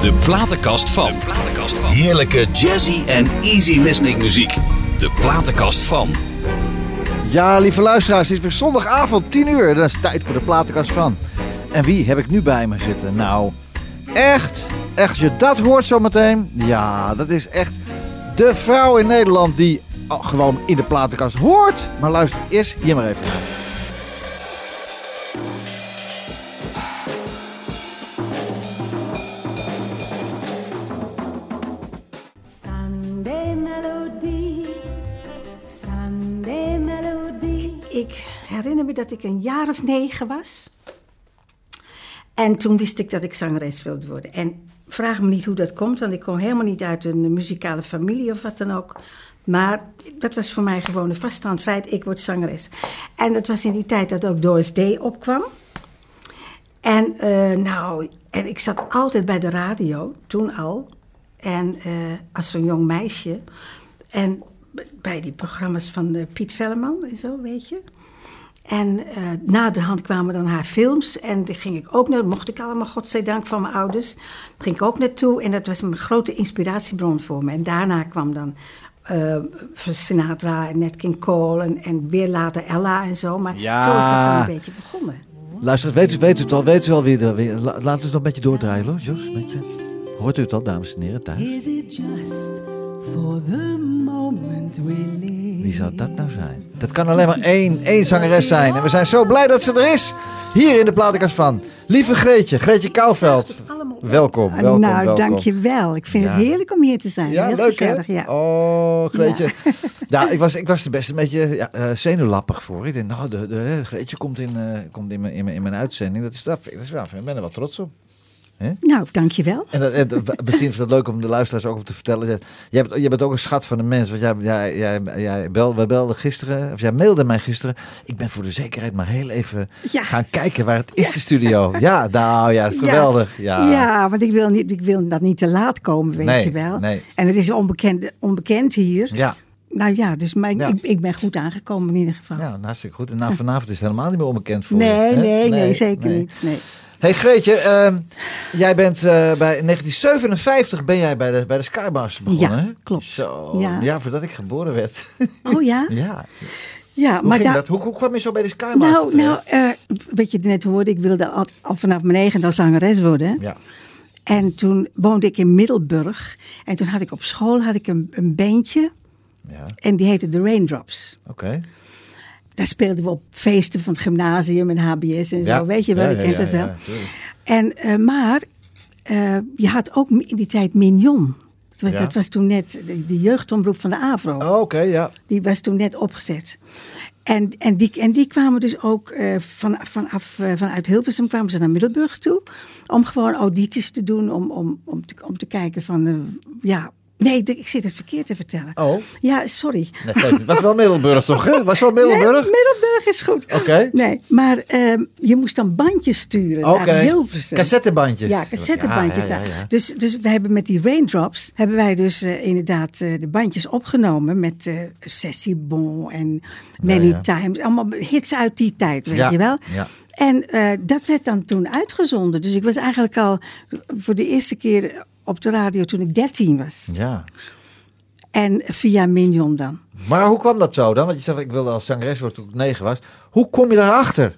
De platenkast van. Heerlijke jazzy en easy listening muziek. De platenkast van. Ja, lieve luisteraars, het is weer zondagavond, 10 uur. Dat is tijd voor de platenkast van. En wie heb ik nu bij me zitten? Nou, echt, echt, als je dat hoort zometeen. Ja, dat is echt de vrouw in Nederland die oh, gewoon in de platenkast hoort. Maar luister eerst hier maar even. Dat ik een jaar of negen was. En toen wist ik dat ik zangeres wilde worden. En vraag me niet hoe dat komt, want ik kom helemaal niet uit een muzikale familie of wat dan ook. Maar dat was voor mij gewoon een vaststaand feit, ik word zangeres. En dat was in die tijd dat ook Doris Day opkwam. En, eh, nou, en ik zat altijd bij de radio, toen al. En eh, als zo'n jong meisje. En bij die programma's van eh, Piet Velleman en zo, weet je. En eh naderhand kwamen dan haar films. En daar ging ik ook naar, mocht ik allemaal, godzijdank, van mijn ouders. Daar ging ik ook naartoe. En dat was een grote inspiratiebron voor me. En daarna kwam dan eh, Sinatra en Nat King Cole. En, en weer later Ella en zo. Maar Ja. zo is dat dan een beetje begonnen. Luister, weet u, weet u het al? Weet u al wie er weer? La- Laten we het nog een beetje doordraaien, hoor, Jos. Hoort u het al, dames en heren, thuis? Is it just for the moment we live? Wie zou dat nou zijn? Dat kan alleen maar één, één zangeres zijn. En we zijn zo blij dat ze er is. Hier in de platenkast van. Lieve Greetje, Greetje Kouwveld. Welkom, welkom, nou, welkom. dankjewel. Ik vind Ja. het heerlijk om hier te zijn. Ja, Heel leuk gezellig, hè? ja. Oh, Greetje. Ja, ik, was, ik was er best een beetje ja, eh, zenuwlappig voor. Ik denk, nou, de, de, Greetje komt, in, eh, komt in, mijn, in, mijn, in mijn uitzending. Dat is, dat, dat is wel, ik ben er wel trots op. Nou, dankjewel. En, dat, en misschien is het leuk om de luisteraars ook om te vertellen. Dat, jij, bent, jij bent ook een schat van een mens. Want jij, jij, jij, jij bel, we belden gisteren, of jij mailde mij gisteren. Ik ben voor de zekerheid maar heel even Ja. gaan kijken waar het is, de studio. Ja, nou ja, geweldig. Ja. Ja, want ik wil, niet, ik wil dat niet te laat komen, weet Nee, je wel. nee. En het is onbekend, onbekend hier. Ja, Nou ja, dus maar ik- Ja. ik, ik ben goed aangekomen in ieder geval. ja, nou, hartstikke goed. En na, vanavond is het helemaal niet meer onbekend voor nee, je. hè? nee, nee, zeker nee. niet. Nee. Hey Greetje, ehm, jij bent eh, bij 1957 ben jij bij de, bij de Skybars begonnen. Ja, klopt. Zo, Ja. ja. voordat ik geboren werd. Oh ja? ja. Ja, Hoe maar daar. dat? Hoe, hoe kwam je zo bij de Skybars Nou, nou eh, wat je net hoorde, ik wilde al, al vanaf mijn negen al zangeres worden. Ja. En toen woonde ik in Middelburg. En toen had ik op school had ik een, een bandje. Ja, En die heette The Raindrops. oké. Daar speelden we op feesten van het gymnasium en HBS en zo. Weet je wel, Ja, je ja, kent het wel. En, eh, maar eh, je had ook in die tijd Mignon. Dat was, Ja. dat was toen net de, jeugdomroep van de AVRO. Oh, Oké, ja. Die was toen net opgezet. En, en, die, en die kwamen dus ook eh, van, vanaf, vanuit Hilversum kwamen ze naar Middelburg toe. Om gewoon audities te doen. Om, om, om, te, om te kijken van, ja... Nee, ik zit het verkeerd te vertellen. Oh, Ja, sorry. nee, was wel Middelburg toch, hè? Was wel Middelburg? Nee, Middelburg is goed. Oké. Nee, maar ehm, je moest dan bandjes sturen Oké. naar Hilversum. Cassettebandjes. Ja, cassettebandjes. Ja. Dus, dus we hebben met die Raindrops, hebben wij dus eh, inderdaad eh, de bandjes opgenomen met eh Sessie Bon en Many. Times. Allemaal hits uit die tijd, weet Ja, je wel. ja. En dat werd dan toen uitgezonden. Dus ik was eigenlijk al voor de eerste keer op de radio toen ik 13 was. Ja. En via Mignon dan. Maar hoe kwam dat zo dan? Want je zei, ik wilde als zangeres worden toen ik negen was. Hoe kom je daarachter?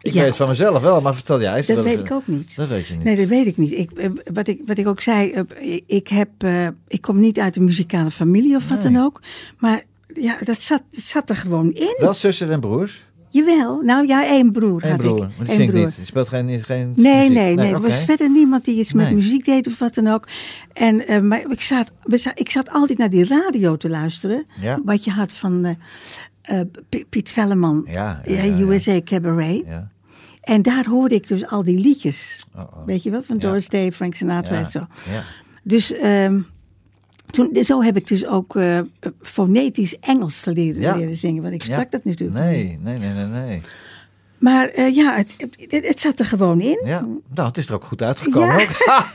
Ik Ja. weet het van mezelf wel, maar vertel jij eens. Dat Wel weet ik ook niet. Dat weet je niet. Nee, dat weet ik niet. Ik, eh, wat, ik, wat ik ook zei, eh, ik, heb, eh, ik kom niet uit een muzikale familie of wat Nee. dan ook. Maar ja, dat zat, dat zat er gewoon in. Wel zussen en broers? Jawel. Nou ja, één broer Eén had broer. ik. Maar die broer. niet. Die speelt geen, geen Nee, muziek. nee, nee. Er was verder niemand die iets met Nee. muziek deed of wat dan ook. En, eh, maar ik zat, ik zat altijd naar die radio te luisteren. Ja. Wat je had van eh, eh, Piet Velleman. Ja. USA Cabaret. Ja. En daar hoorde ik dus al die liedjes. Oh, oh. Weet je wel, van. Doris Day, Frank Sinatra en zo. Ja. Dus ehm, toen, zo heb ik dus ook eh, fonetisch Engels leren, Ja. leren zingen. Want ik sprak Ja. dat natuurlijk niet. Nee, nee, nee, nee, nee. Maar eh, ja, het, het, het zat er gewoon in. Ja, nou, het is er ook goed uitgekomen. Ja.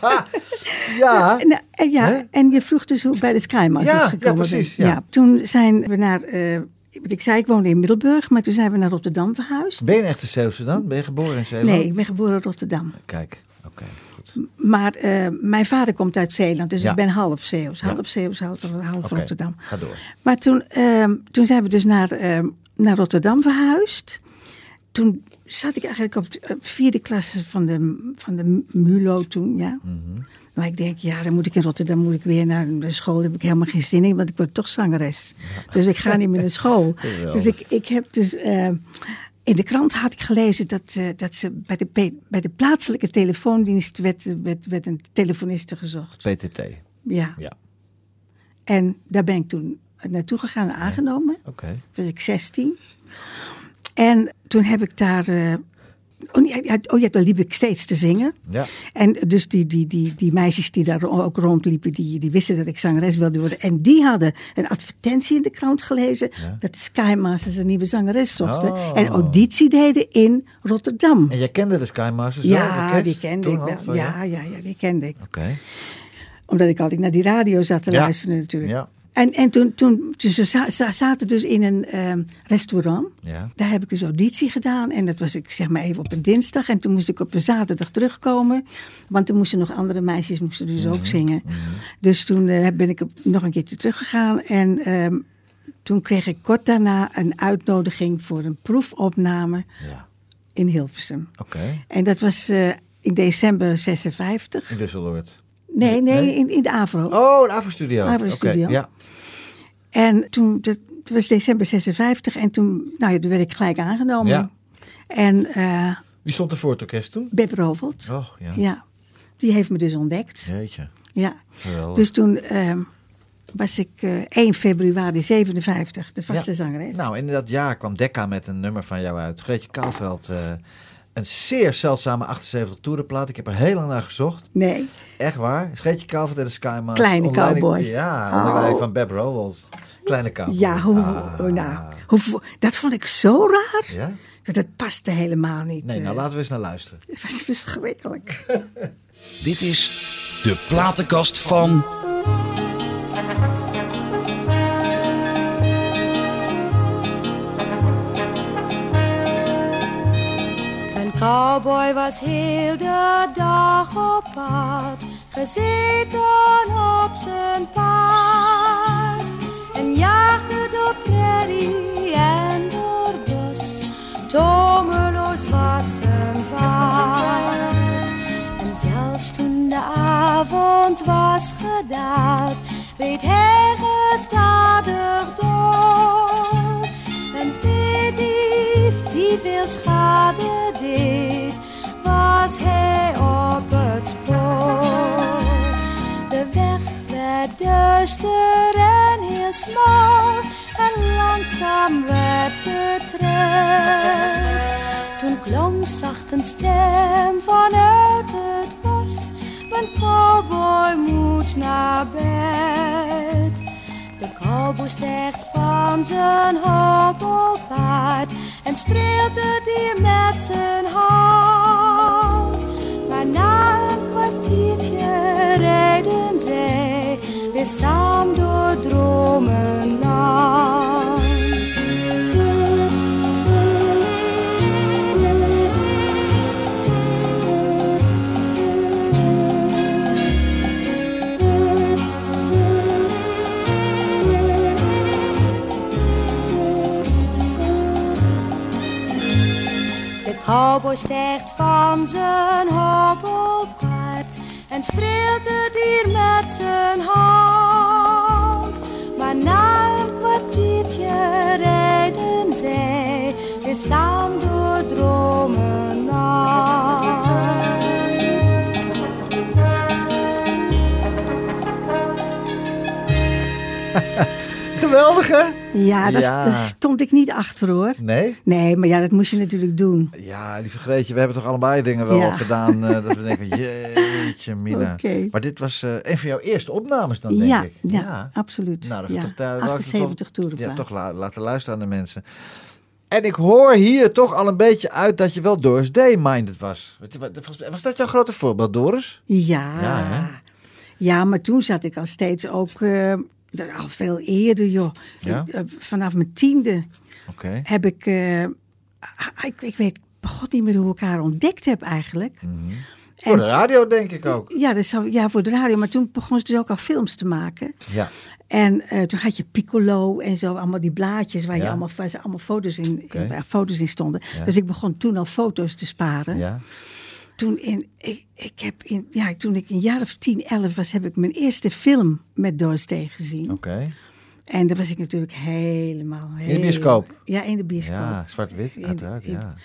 ook. ja. En, en, ja, en je vroeg dus hoe bij de Skymasters Ja, ja, gekomen precies, ben. ja. toen zijn we naar... eh, ik zei, ik woonde in Middelburg, maar toen zijn we naar Rotterdam verhuisd. Ben je een echte Zeeuwse dan? Ben je geboren in Zeeland? Nee, ik ben geboren in Rotterdam. Kijk, oké. Goed. Maar eh, mijn vader komt uit Zeeland, dus Ja. ik ben half Zeeuws. Half Ja. Zeeuws, half, Rotterdam. Ga door. Maar toen, ehm, toen zijn we dus naar, ehm, naar Rotterdam verhuisd. Toen zat ik eigenlijk op de eh, vierde klasse van de, van de MULO toen, ja. Mhm. Maar ik denk, ja, dan moet ik in Rotterdam moet ik weer naar de school. Daar heb ik helemaal geen zin in, want ik word toch zangeres. Dus ik ga niet meer naar school. Dus ik, ik heb dus... in de krant had ik gelezen dat, eh, dat ze bij de, bij de plaatselijke telefoondienst werd, werd, werd een telefoniste gezocht. PTT. Ja. Ja. En daar ben ik toen naartoe gegaan en aangenomen. Oké. Toen was ik 16. En toen heb ik daar. eh, oh, ja, oh ja, daar liep ik steeds te zingen. Ja. En dus die, die, die, die meisjes die daar ook rondliepen, die, die wisten dat ik zangeres wilde worden. En die hadden een advertentie in de krant gelezen dat de Sky Masters een nieuwe zangeres zochten. Oh. En auditie deden in Rotterdam. En jij kende de Sky Masters wel, Ja, die kende ik wel. van Ja, ja, ja, die kende ik. Oké. Omdat ik altijd naar die radio zat te Ja. luisteren natuurlijk. Ja. En, en toen, toen dus we za- za- zaten dus in een ehm, restaurant. Ja. Daar heb ik dus auditie gedaan. En dat was ik zeg maar even op een dinsdag. En toen moest ik op een zaterdag terugkomen. Want er moesten nog andere meisjes moesten dus Mhm. ook zingen. Dus toen eh, ben ik nog een keertje teruggegaan. En ehm, toen kreeg ik kort daarna een uitnodiging voor een proefopname Ja. in Hilversum. Oké. En dat was eh, in december 56. In Wisseloord. Nee, nee? In, in de AVRO. Oh, de AVRO-studio. AVRO-studio. Ja. En toen, dat was december 56. En toen, nou ja, toen werd ik gelijk aangenomen. Ja. En eh Wie stond er voor het orkest toen? Beb Rovelt, Oh, ja. ja, die heeft me dus ontdekt. Jeetje. Ja. Geweldig. Dus toen ehm, was ik eh 1 februari 57 de vaste Ja. zangeres. Nou, in dat jaar kwam Decca met een nummer van jou uit. Greetje Kouwveld. Een zeer zeldzame 78 toerenplaat. Ik heb er heel lang naar gezocht. Nee, Echt waar. Greetje Kouwveld en de Sky Masters. Kleine leiding- cowboy. Ja, Oh. van Beb Rowell. Kleine cowboy. ja, hoe, Ah. hoe- nou, hoe, dat vond ik zo raar. Ja? Dat paste helemaal niet. Nee, nou eh. laten we eens naar luisteren. Het was verschrikkelijk. Dit is de platenkast van. Cowboy was heel de dag op pad, gezeten op zijn paard. En jaagde door prairie en door bos, tomeloos was zijn vaart. En zelfs toen de avond was gedaald, reed hij gestadig door. Een veedief die veel schade deed, was hij op het spoor. De weg werd duister en heel smal en langzaam werd de tred. Toen klonk zacht een stem vanuit het bos, mijn cowboy moet naar bed. De cowboy stijgt van zijn hobbelpaard en streelt het dier met zijn hand. Maar na een kwartiertje rijden zij weer samen door dromenland. Cowboy stijgt van zijn hobbelpaard en streelt het dier met zijn hand. Maar na een kwartiertje rijden zij weer samen door dromenland. Geweldig, hè? Ja, daar, Ja. daar stond ik niet achter hoor. Nee? Nee, maar ja, dat moest je natuurlijk doen. Ja, lieve Greetje, we hebben toch allebei dingen wel Ja. gedaan eh, dat we denken, jeetje mina. Oké. Maar dit was eh, een van jouw eerste opnames dan, denk Ja, ik. ja, absoluut. Nou, dat ja. toch daar, laat ik het 78 toch, toeren. Ja, toch la- laten luisteren aan de mensen. En ik hoor hier toch al een beetje uit dat je wel Doris Day-minded was. Was, dat jouw grote voorbeeld, Doris? Ja. Ja, hè? Ja, maar toen zat ik al steeds ook eh, al veel eerder, joh. Ja? Eh, vanaf mijn tiende heb ik, eh, ik, ik weet god niet meer hoe ik haar ontdekt heb eigenlijk. Mhm. Voor de radio denk ik ook. Ja, dat zou, ja, voor de radio. Maar toen begon ze dus ook al films te maken. Ja. En eh, toen had je Piccolo en zo, allemaal die blaadjes waar, je allemaal, waar ze allemaal foto's in, in- foto's in stonden. Ja. Dus ik begon toen al foto's te sparen. Ja. Toen, in, ik, ik heb in, ja, toen ik een jaar of 10, 11 was, heb ik mijn eerste film met Doris Day gezien. Oké. En daar was ik natuurlijk helemaal... de bioscoop? Ja, in de bioscoop. Ja, zwart-wit, In- uiteraard. in- Ja.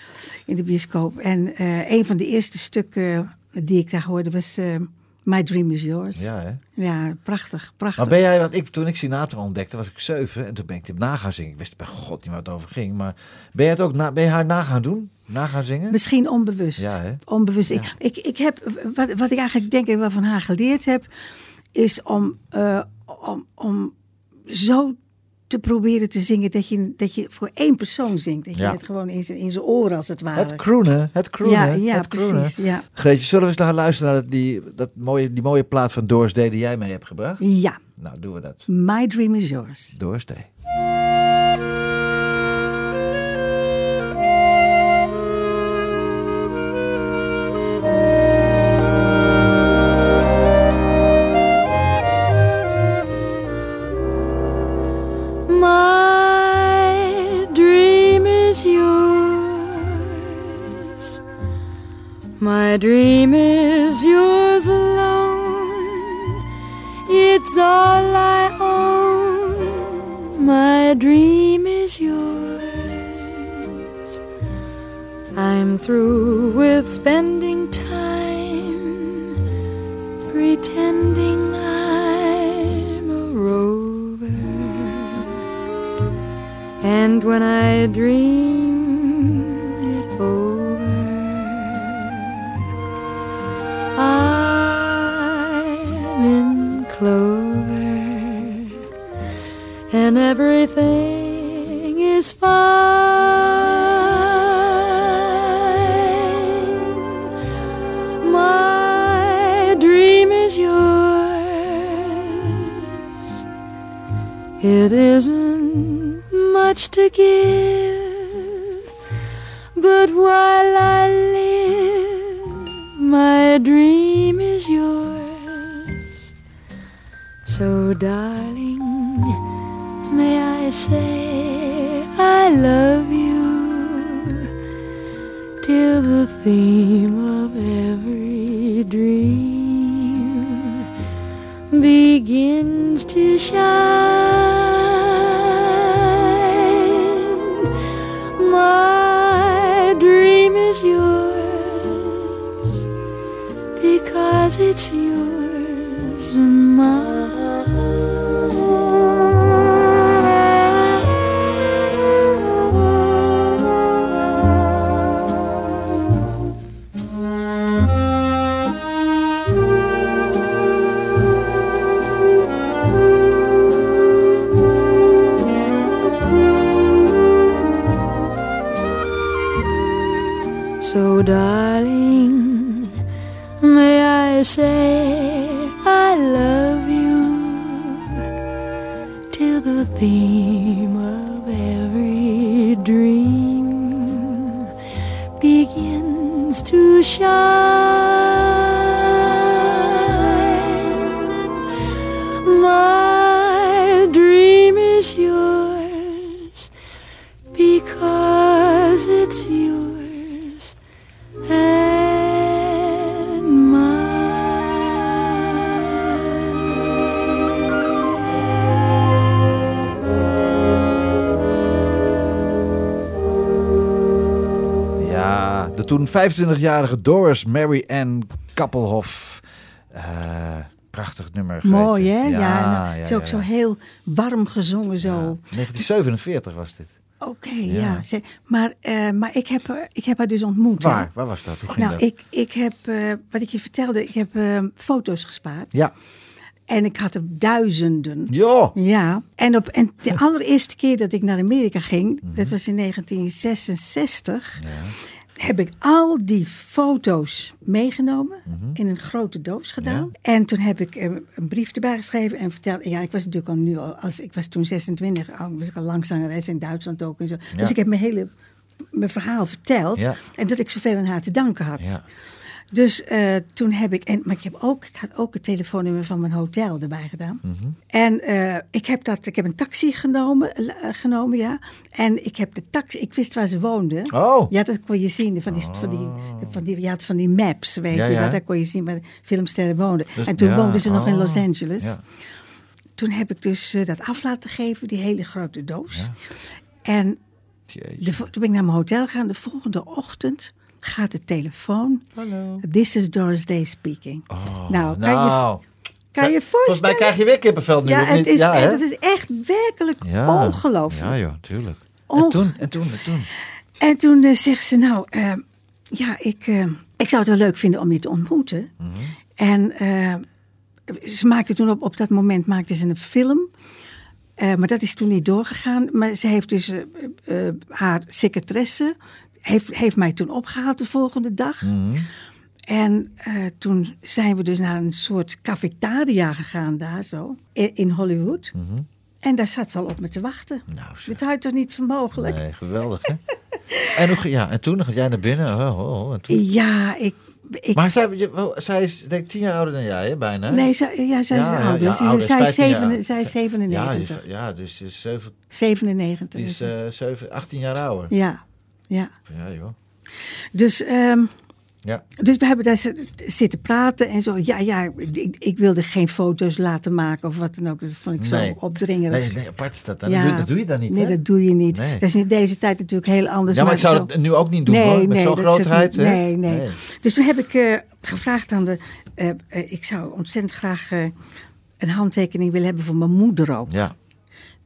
In de bioscoop. En eh, een van de eerste stukken die ik daar hoorde was eh, My Dream is Yours. ja, hè? Ja, prachtig, prachtig. Maar ben jij, want ik, toen ik Sinatra ontdekte, was ik zeven. En toen ben ik het na gaan zingen. Ik wist bij god niet waar het over ging. Maar ben je het ook na, ben je haar na gaan doen? Na gaan zingen? Misschien onbewust. Ja, hè? Onbewust. Ja. Ik, ik, ik heb, wat, wat ik eigenlijk denk ik wel van haar geleerd heb, is om, eh, om, om zo te proberen te zingen dat je, dat je voor één persoon zingt. Dat je Ja. het gewoon in zijn, in zijn oren als het ware. Het croonen, het croonen, ja, ja het croonen. precies. Ja. Greetje, zullen we eens naar luisteren naar die, dat mooie, die mooie plaat van Day die jij mee hebt gebracht? ja, Nou, doen we dat. My Dream is Yours. Day. My dream is yours alone. It's all I own. My dream is yours. I'm through with spending time pretending I'm a rover. And when I dream everything is fine. My dream is yours. It isn't much to give, but while I live, my dream is yours. So, darling, I say I love you till the theme of every dream begins to shine. Toen 25-jarige Doris Mary Ann Kappelhoff. Eh, prachtig nummer. Mooi, hè? Ja, Ja, ja, is ook ja, zo ja. heel warm gezongen zo. Ja, 1947 was dit. Oké, Ja. ja. Ze- maar eh, maar ik, heb, haar- ik heb haar dus ontmoet. hè. Waar? Waar was dat? Hoe ging Nou, dat? ik, ik heb, eh, wat ik je vertelde, ik heb foto's gespaard. Ja. En ik had er duizenden. Jo. Ja, en, op, en de allereerste keer dat ik naar Amerika ging, dat was in 1966, Ja. Heb ik al die foto's meegenomen, Mhm. in een grote doos gedaan. En toen heb ik een brief erbij geschreven en verteld, ja, ik was natuurlijk al nu al, als ik was toen 26, al, was ik al lang zangeres in Duitsland ook en zo. Dus ik heb mijn hele mijn verhaal verteld Ja. en dat ik zoveel aan haar te danken had. Ja. Dus eh, toen heb ik, en, maar ik heb ook, ik had ook het telefoonnummer van mijn hotel erbij gedaan. Mhm. En eh, ik heb dat, ik heb een taxi genomen, eh, genomen, ja. En ik heb de taxi, ik wist waar ze woonden. Oh. Ja, dat kon je zien. Van die, van die, van die, je had van die maps, weet Ja, je ja. Daar kon je zien waar de filmsterren woonden. Dus- en toen ja, woonden ze nog in oh, Los Angeles. ja. Toen heb ik dus dat af laten geven, die hele grote doos. En de, toen ben ik naar mijn hotel gegaan. De volgende ochtend gaat de telefoon. Hallo. This is Doris Day speaking. nou, kan, Nou, je, kan je volgens mij voorstellen? krijg je weer kippenvel nu, ja, of het niet? is, ja, hè? het is echt werkelijk Ja. ongelooflijk. Ja, joh, tuurlijk. En toen, en toen, en toen. En toen eh, zegt ze, nou, eh, ja, ik, eh, ik zou het wel leuk vinden om je te ontmoeten. Mhm. En eh, ze maakte toen op, op dat moment maakte ze een film. Eh, maar dat is toen niet doorgegaan. Maar ze heeft dus haar secretaresse, heeft, heeft mij toen opgehaald de volgende dag. Mhm. En eh, toen zijn we dus naar een soort cafetaria gegaan daar zo, in, Hollywood. En daar zat ze al op me te wachten. Mhm. Nou. Dit houdt toch niet voor mogelijk? Nee, geweldig, hè? en, hoe, ja, en toen ga jij naar binnen. Oh, oh, oh, en toen. Ja, ik... ik Maar zij, je- zij is denk ik tien jaar ouder dan jij, hè, bijna? nee, zij, ja, zij is Ja, ja, ouder. ja, Zij- ouder, zij, is 15 jaar. zeven, zij is Ja, die 97. is- ja, dus ze is, zeven, 97. die is eh, zeven, 18 jaar ouder. ja, ja. Ja, joh. Dus, ehm, Ja. dus we hebben daar zi- zitten praten en zo. Ja, ja, ik, ik wilde geen foto's laten maken of wat dan ook. Dat vond ik Nee. zo opdringerig. Nee, nee, apart is dat dan. Ja. Dat, doe, dat doe je dan niet, Nee, hè? dat doe je niet. Nee. Dat is in deze tijd natuurlijk heel anders. ja, maar ik zou zo- dat nu ook niet doen, nee, hoor. Met zo'n grootheid, niet-? Nee, nee, Dus toen heb ik eh, gevraagd aan de... eh, eh, ik zou ontzettend graag een handtekening willen hebben voor mijn moeder ook. Ja.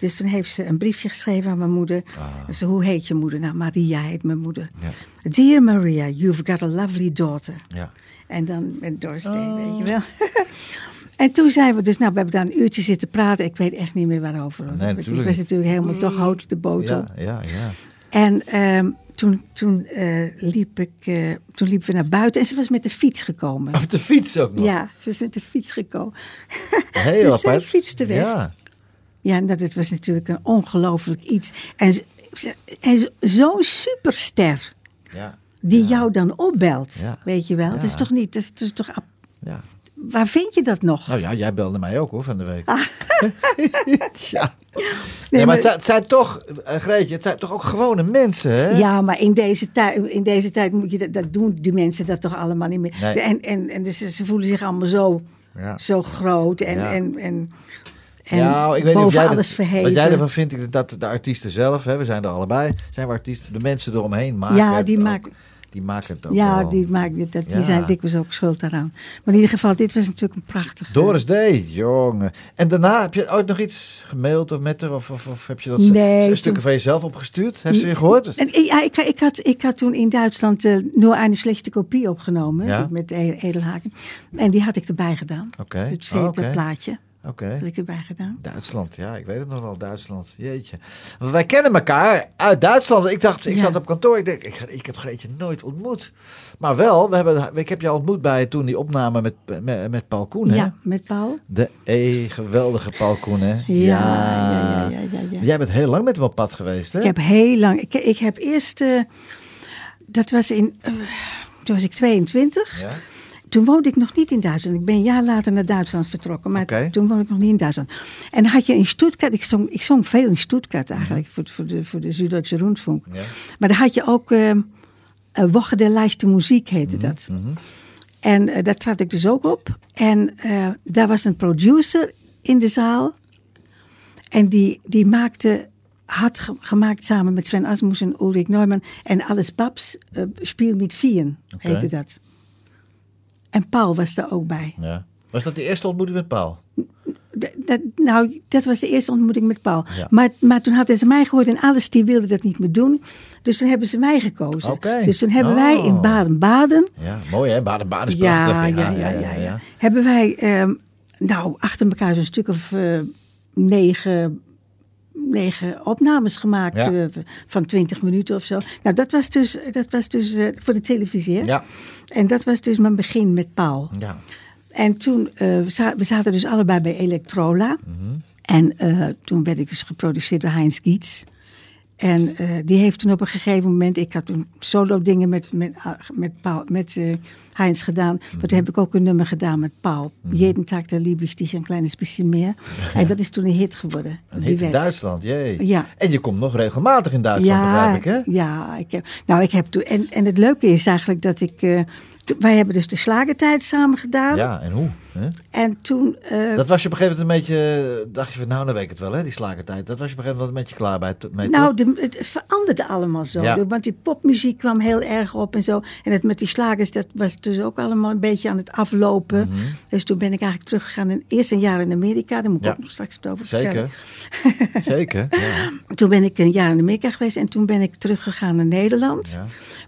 Dus toen heeft ze een briefje geschreven aan mijn moeder. Ah. Ze, hoe heet je moeder? Nou, Maria heet mijn moeder. Ja. Dear Maria, you've got a lovely daughter. Ja. En dan met Doris Day, Oh. weet je wel. en toen zijn we dus, nou, we hebben daar een uurtje zitten praten. Ik weet echt niet meer waarover. Nee, ik natuurlijk was natuurlijk helemaal toch hout op de boter. Ja, ja, ja. En ehm, toen, toen, eh, liep ik, eh, toen liepen we naar buiten en ze was met de fiets gekomen. Op de fiets ook nog. Ja, ze was met de fiets gekomen. Heel Dus apart. fietste weg. Ja. Ja, nou, dat was natuurlijk een ongelooflijk iets. En, en zo- zo'n superster Ja. die jou dan opbelt, Ja. weet je wel. Dat is toch niet, dat is, dat is toch, waar vind je dat nog? Nou ja, jij belde mij ook hoor van de week. Ah. ja. Nee, maar maar- het zijn, toch, eh, Greetje, het zijn toch ook gewone mensen, hè? Ja, maar in deze, tijd, in deze tijd moet je dat, dat doen die mensen dat toch allemaal niet meer. Nee. En, en, en dus ze voelen zich allemaal zo, Ja. zo groot en, Ja. en, en, en ja, ik weet niet of jij alles dat, verheven. Wat jij ervan vindt, ik dat de artiesten zelf, hè, we zijn er allebei, zijn we artiesten, de mensen eromheen maken. Ja, het die ook. maken- Die maken het ook ja, wel. die, maken, dat, die Ja. zijn dikwijls ook schuld daaraan. Maar in ieder geval, dit was natuurlijk een prachtig. Doris D, jongen. En daarna heb je ooit nog iets gemaild of met haar? Of, of, of heb je dat Nee, stukken toen- van jezelf opgestuurd? Heeft ze je gehoord? En, ja, ik, ik, had, ik had toen in Duitsland uh, Nur eine slechte kopie opgenomen Ja. met E- Edelhaken. En die had ik erbij gedaan. Oké. Het Oh, plaatje Oké. had ik erbij gedaan. Duitsland, ja, ik weet het nog wel, Duitsland. Jeetje. Want wij kennen elkaar uit Duitsland. Ik dacht, ik Ja. zat op kantoor, ik denk, ik, ik heb Greetje nooit ontmoet. Maar wel, we hebben, ik heb je ontmoet bij toen die opname met, met, met Paul Koen, hè? Ja, met Paul. De e, geweldige Paul Koen, hè? Ja, ja, ja, ja, ja, ja. Jij bent heel lang met hem op pad geweest, hè? Ik heb heel lang. Ik, ik heb eerst. eh, dat was in. eh, toen was ik 22. Ja? Toen woonde ik nog niet in Duitsland. Ik ben een jaar later naar Duitsland vertrokken. Maar toen woonde ik nog niet in Duitsland. En had je in Stuttgart. Ik zong, ik zong veel in Stuttgart eigenlijk. Voor, voor de, voor de Zuid-Duitse Rundfunk. Ja. Maar dan had je ook. eh, Woche der Leichte Muziek heette Mhm, dat. En eh, daar trad ik dus ook op. En eh, daar was een producer in de zaal. En die, die maakte, had ge- gemaakt samen met Sven Asmus en Ulrich Neumann en Alles Babs, eh Spiel mit Vieren heette dat. En Paul was daar ook bij. ja. Was dat die eerste ontmoeting met Paul? Dat, nou, dat was de eerste ontmoeting met Paul. Ja. Maar, maar toen hadden ze mij gehoord en alles die wilde dat niet meer doen. Dus toen hebben ze mij gekozen. Dus toen hebben Oh. wij in Baden-Baden Ja, mooi hè? Baden-Baden is ja, prachtig. ja, ja, ja, ja. Hebben wij, ehm, nou, achter elkaar zo'n stuk of eh, negen, negen opnames gemaakt Ja. eh, van 20 minuten of zo. Nou, dat was dus, dat was dus eh, voor de televisie. Hè? Ja. En dat was dus mijn begin met Paul. Ja. En toen, we, za- we zaten dus allebei bij Electrola. Mhm. En eh, toen werd ik dus geproduceerd door Heinz Gietz. En eh, die heeft toen op een gegeven moment, ik had toen solo dingen met, met, ah, met, Paul, met eh, Heinz gedaan. Maar toen heb ik ook een nummer gedaan met Paul. Jeden Tag der liebe dich, een kleines bisschen meer. En dat is toen een hit geworden. Een Die hit in werd- Duitsland, jee. Ja. En je komt nog regelmatig in Duitsland, begrijp ik, hè? Ja, ik heb, nou, ik heb toen, en, en het leuke is eigenlijk dat ik, eh, wij hebben dus de slagertijd samen gedaan. Ja, en hoe? En toen, eh, Dat was je op een gegeven moment een beetje, dacht je van nou, dan weet ik het wel, hè, die slagertijd. Dat was je op een gegeven moment een beetje klaar bij. mee, nou, de, het veranderde allemaal zo. Ja. Want die popmuziek kwam heel erg op en zo. En het met die slagers, dat was dus ook allemaal een beetje aan het aflopen. Mhm. Dus toen ben ik eigenlijk teruggegaan. En eerst een jaar in Amerika, daar moet ik Ja. ook nog straks wat over vertellen. Zeker. Zeker, ja. Toen ben ik een jaar in Amerika geweest en toen ben ik teruggegaan naar Nederland.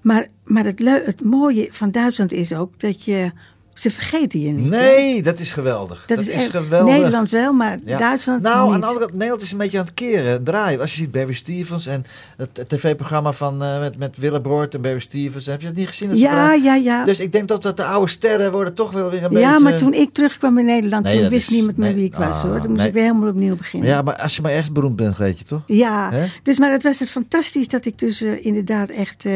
Maar, maar het, het mooie van Duitsland is ook dat je. Ze vergeten je niet. hè? Nee, dat is geweldig. Dat, is, geweldig. Nederland wel, maar Ja. Duitsland Nou, niet. aan de andere kant, Nederland is een beetje aan het keren, draaien. Als je ziet Barry Stevens en het, het tv-programma van eh, met, met Willem Broert en Barry Stevens. Heb je dat niet gezien? Dat Ja, ja, ja. Dus ik denk dat, dat de oude sterren worden toch wel weer een beetje... ja, maar toen ik terugkwam in Nederland, Nee, toen dat wist is- niemand meer nee, wie ik was ah, hoor. Dan moest nee. ik weer helemaal opnieuw beginnen. Ja, maar als je maar echt beroemd bent, Greetje, toch? Ja, dus maar het was het fantastisch dat ik dus eh, inderdaad echt eh,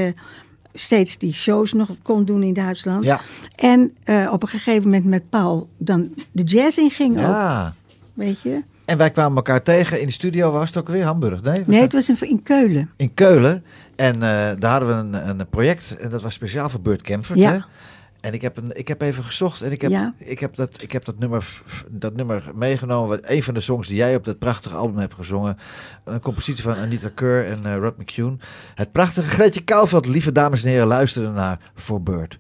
steeds die shows nog kon doen in Duitsland. Ja. En eh, op een gegeven moment met Paul dan de jazz inging ook, Ja. weet je. En wij kwamen elkaar tegen in de studio, was het ook weer Hamburg? Nee, Nee, het was in, in Keulen. in Keulen. En eh, daar hadden we een, een project en dat was speciaal voor Burt Kemford. Ja. Hè? En ik heb, een, ik heb even gezocht en ik heb, Ja. ik heb, dat, ik heb dat, nummer, dat nummer meegenomen. Een van de songs die jij op dat prachtige album hebt gezongen. Een compositie van Anita Keur en eh, Rod McCune. Het prachtige Greetje Kouwveld. Lieve dames en heren, luisteren naar For Burt.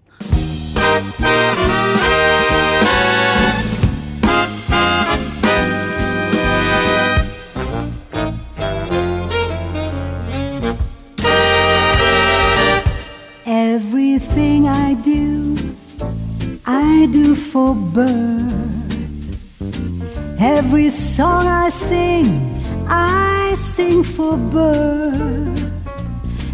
I do for Bert. Every song I sing, I sing for Bert.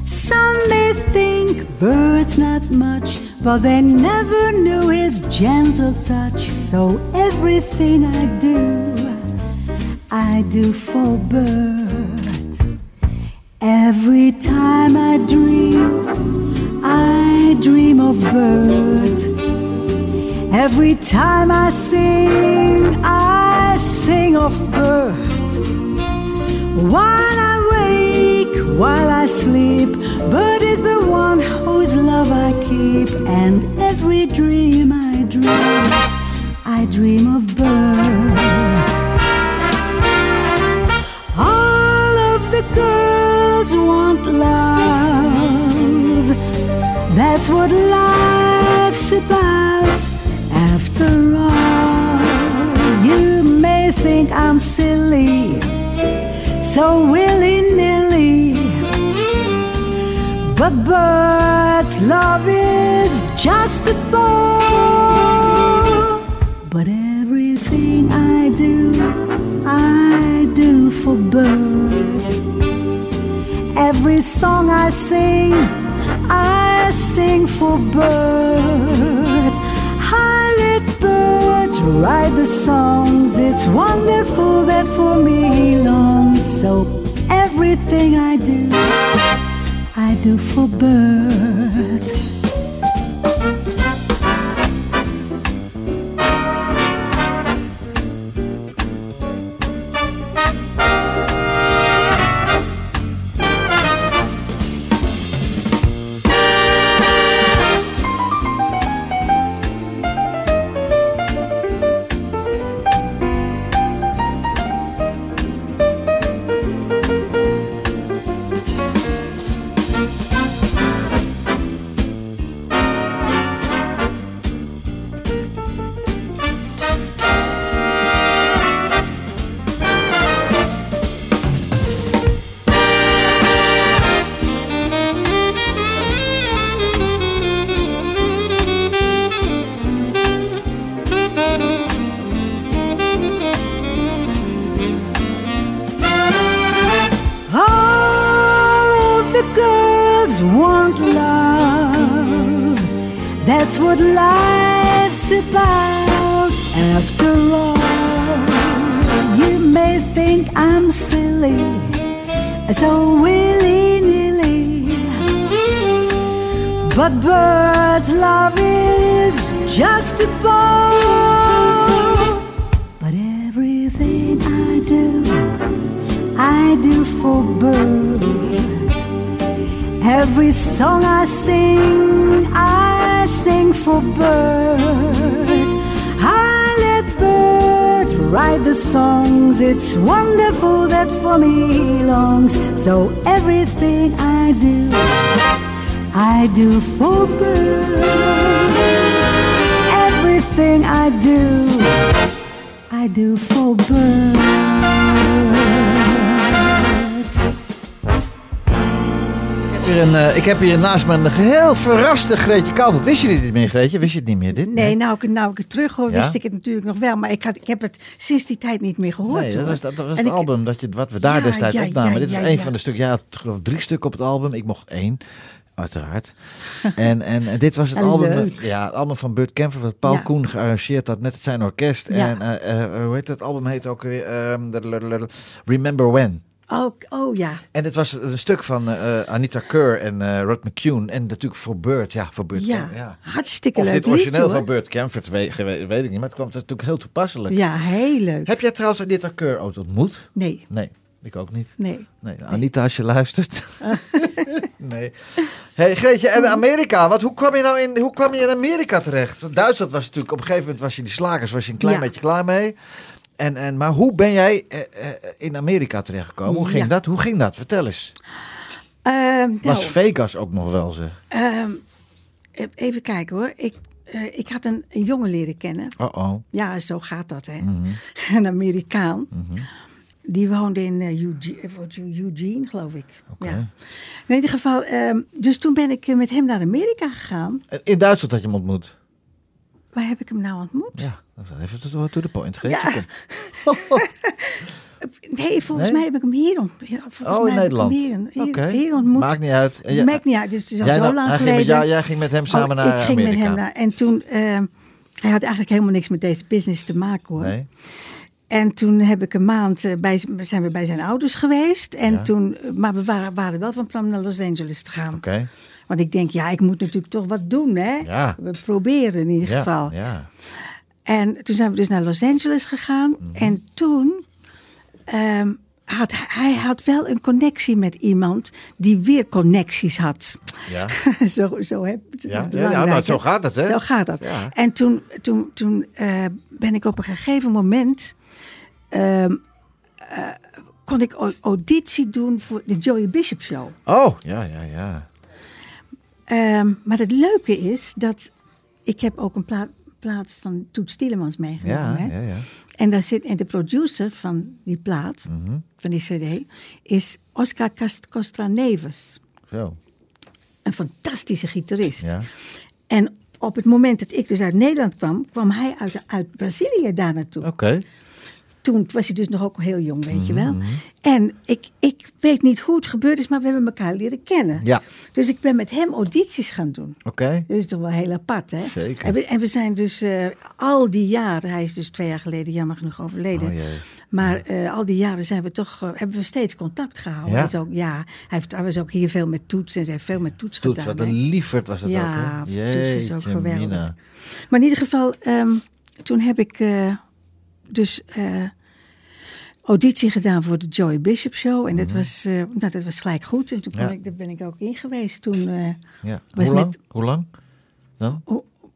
Some may think Bert's not much, but they never knew his gentle touch. So everything I do, I do for Bert. Every time I dream, I dream of Bert. Every time I sing, I sing of Bert. While I wake, while I sleep, Bert is the one whose love I keep. And every dream I dream, I dream of Bert. All of the girls want love. That's what life's about. After all, you may think I'm silly, so willy nilly. But Bert's love is just a bore. But everything I do, I do for Bert. Every song I sing, I sing for Bert. I write the songs. It's wonderful that for me he longs. So everything I do, I do for Bert. Birds. I let birds write the songs. It's wonderful that for me longs. So everything I do, I do for birds. Everything I do, I do for birds. Hier een, eh, ik heb hier naast me een geheel verraste Greetje Koudert. Wist je dit niet meer, Greetje? Wist je het niet meer? Dit? Nee, nou ik, nou ik het terug hoor, Ja? wist ik het natuurlijk nog wel. Maar ik, had, ik heb het sinds die tijd niet meer gehoord. Nee, dat was, dat was het ik- album dat je, wat we daar Ja, destijds ja, opnamen. Dit ja, een van de stukken. Ja, drie stukken op het album. Ik mocht één, uiteraard. en, en, en dit was het album, ja, het album van Burt Kemper, wat Paul Ja. Koen gearrangeerd had met zijn orkest. Ja. En eh, eh, hoe heet het album? Heet ook weer ehm, Remember When. Oh, oh ja. En dit was een stuk van eh, eh, Anita Kerr en eh, Rod McCune. En natuurlijk voor Burt, ja, voor Burt Ja, hartstikke Of leuk dit origineel liedje, van. Burt Kemper, weet, weet, weet ik niet. Maar het kwam natuurlijk heel toepasselijk. Ja, heel leuk. Heb jij trouwens Anita Kerr ooit ontmoet? Nee, Nee, ik ook niet. nee. Nee, Anita, als je luistert. nee. Hey, Greetje, en Amerika, wat, hoe, kwam je nou in, hoe kwam je in Amerika terecht? Duitsland was natuurlijk, op een gegeven moment was je die slagers, was je een klein Ja. beetje klaar mee. En, en, maar hoe ben jij eh, eh, in Amerika terechtgekomen? Hoe ging Ja. dat? Hoe ging dat? Vertel eens. Ehm, nou, Was Vegas ook nog wel ze? ehm, even kijken hoor. Ik, eh, ik had een, een jongen leren kennen. Oh oh. Ja, zo gaat dat, hè. Mhm. Een Amerikaan. Die woonde in Eugene, Eugene, geloof ik. Ja. In ieder geval, ehm, dus toen ben ik met hem naar Amerika gegaan. In Duitsland had je hem ontmoet? Waar heb ik hem nou ontmoet? Ja, even to, to the point. Ja. kom. Nee, volgens Nee? mij heb ik hem hier ontmoet. Ja, Oh, in Nederland. Hier, hier, ontmoet. Maakt niet uit. Jij- Maakt niet uit, dus het is al zo nou- lang ging geleden. jou, jij ging met hem samen Oh, naar ik ging Amerika. met hem naar... En toen... ehm, hij had eigenlijk helemaal niks met deze business te maken, hoor. Nee? En toen heb ik een maand eh, bij, zijn we bij zijn ouders geweest. En Ja. toen, eh, maar we waren, waren wel van plan naar Los Angeles te gaan. Oké. Want ik denk, ja, ik moet natuurlijk toch wat doen, hè? Ja. We proberen in ieder Ja, geval. ja. En toen zijn we dus naar Los Angeles gegaan. Mhm. En toen ehm, had hij, had wel een connectie met iemand die weer connecties had. Ja. zo, zo is Ja, ja, nou, zo hè? gaat het, hè? Zo gaat dat. En toen, toen, toen eh, ben ik op een gegeven moment... ehm, eh, kon ik au- auditie doen voor de Joey Bishop Show. Oh, ja, ja, ja. Ehm, maar het leuke is dat ik heb ook een plaat, plaat van Toet Tielemans meegenomen. Ja, hè? ja, ja. En, daar zit, en de producer van die plaat, Mhm. van die cd, is Oscar Costra Neves. Zo. Een fantastische gitarist. Ja. En op het moment dat ik dus uit Nederland kwam, kwam hij uit, uit Brazilië daar naartoe. Oké. Toen was hij dus nog ook heel jong, weet je Mhm, wel. En ik, ik weet niet hoe het gebeurd is, maar we hebben elkaar leren kennen. Ja. Dus ik ben met hem audities gaan doen. Oké. Dat is toch wel heel apart, hè? Zeker. En we, en we zijn dus eh, al die jaren, hij is dus twee jaar geleden jammer genoeg overleden. Oh jee. maar eh, al die jaren zijn we toch, eh, hebben we steeds contact gehouden. Ja? Hij, is ook, ja, hij, heeft, hij was ook hier veel met toets en hij heeft veel met toets Toets, gedaan. wat een lieverd was dat Ja, ook, hè? Toets is ook geweldig. mina. Maar in ieder geval, ehm, toen heb ik dus eh, auditie gedaan voor de Joey Bishop Show. En dat, was, eh, nou, dat was gelijk goed. En toen Mhm. Ja. ik, daar ben ik ook in geweest. Toen, eh, Ja. Hoe met- lang? Hoe lang? Dan?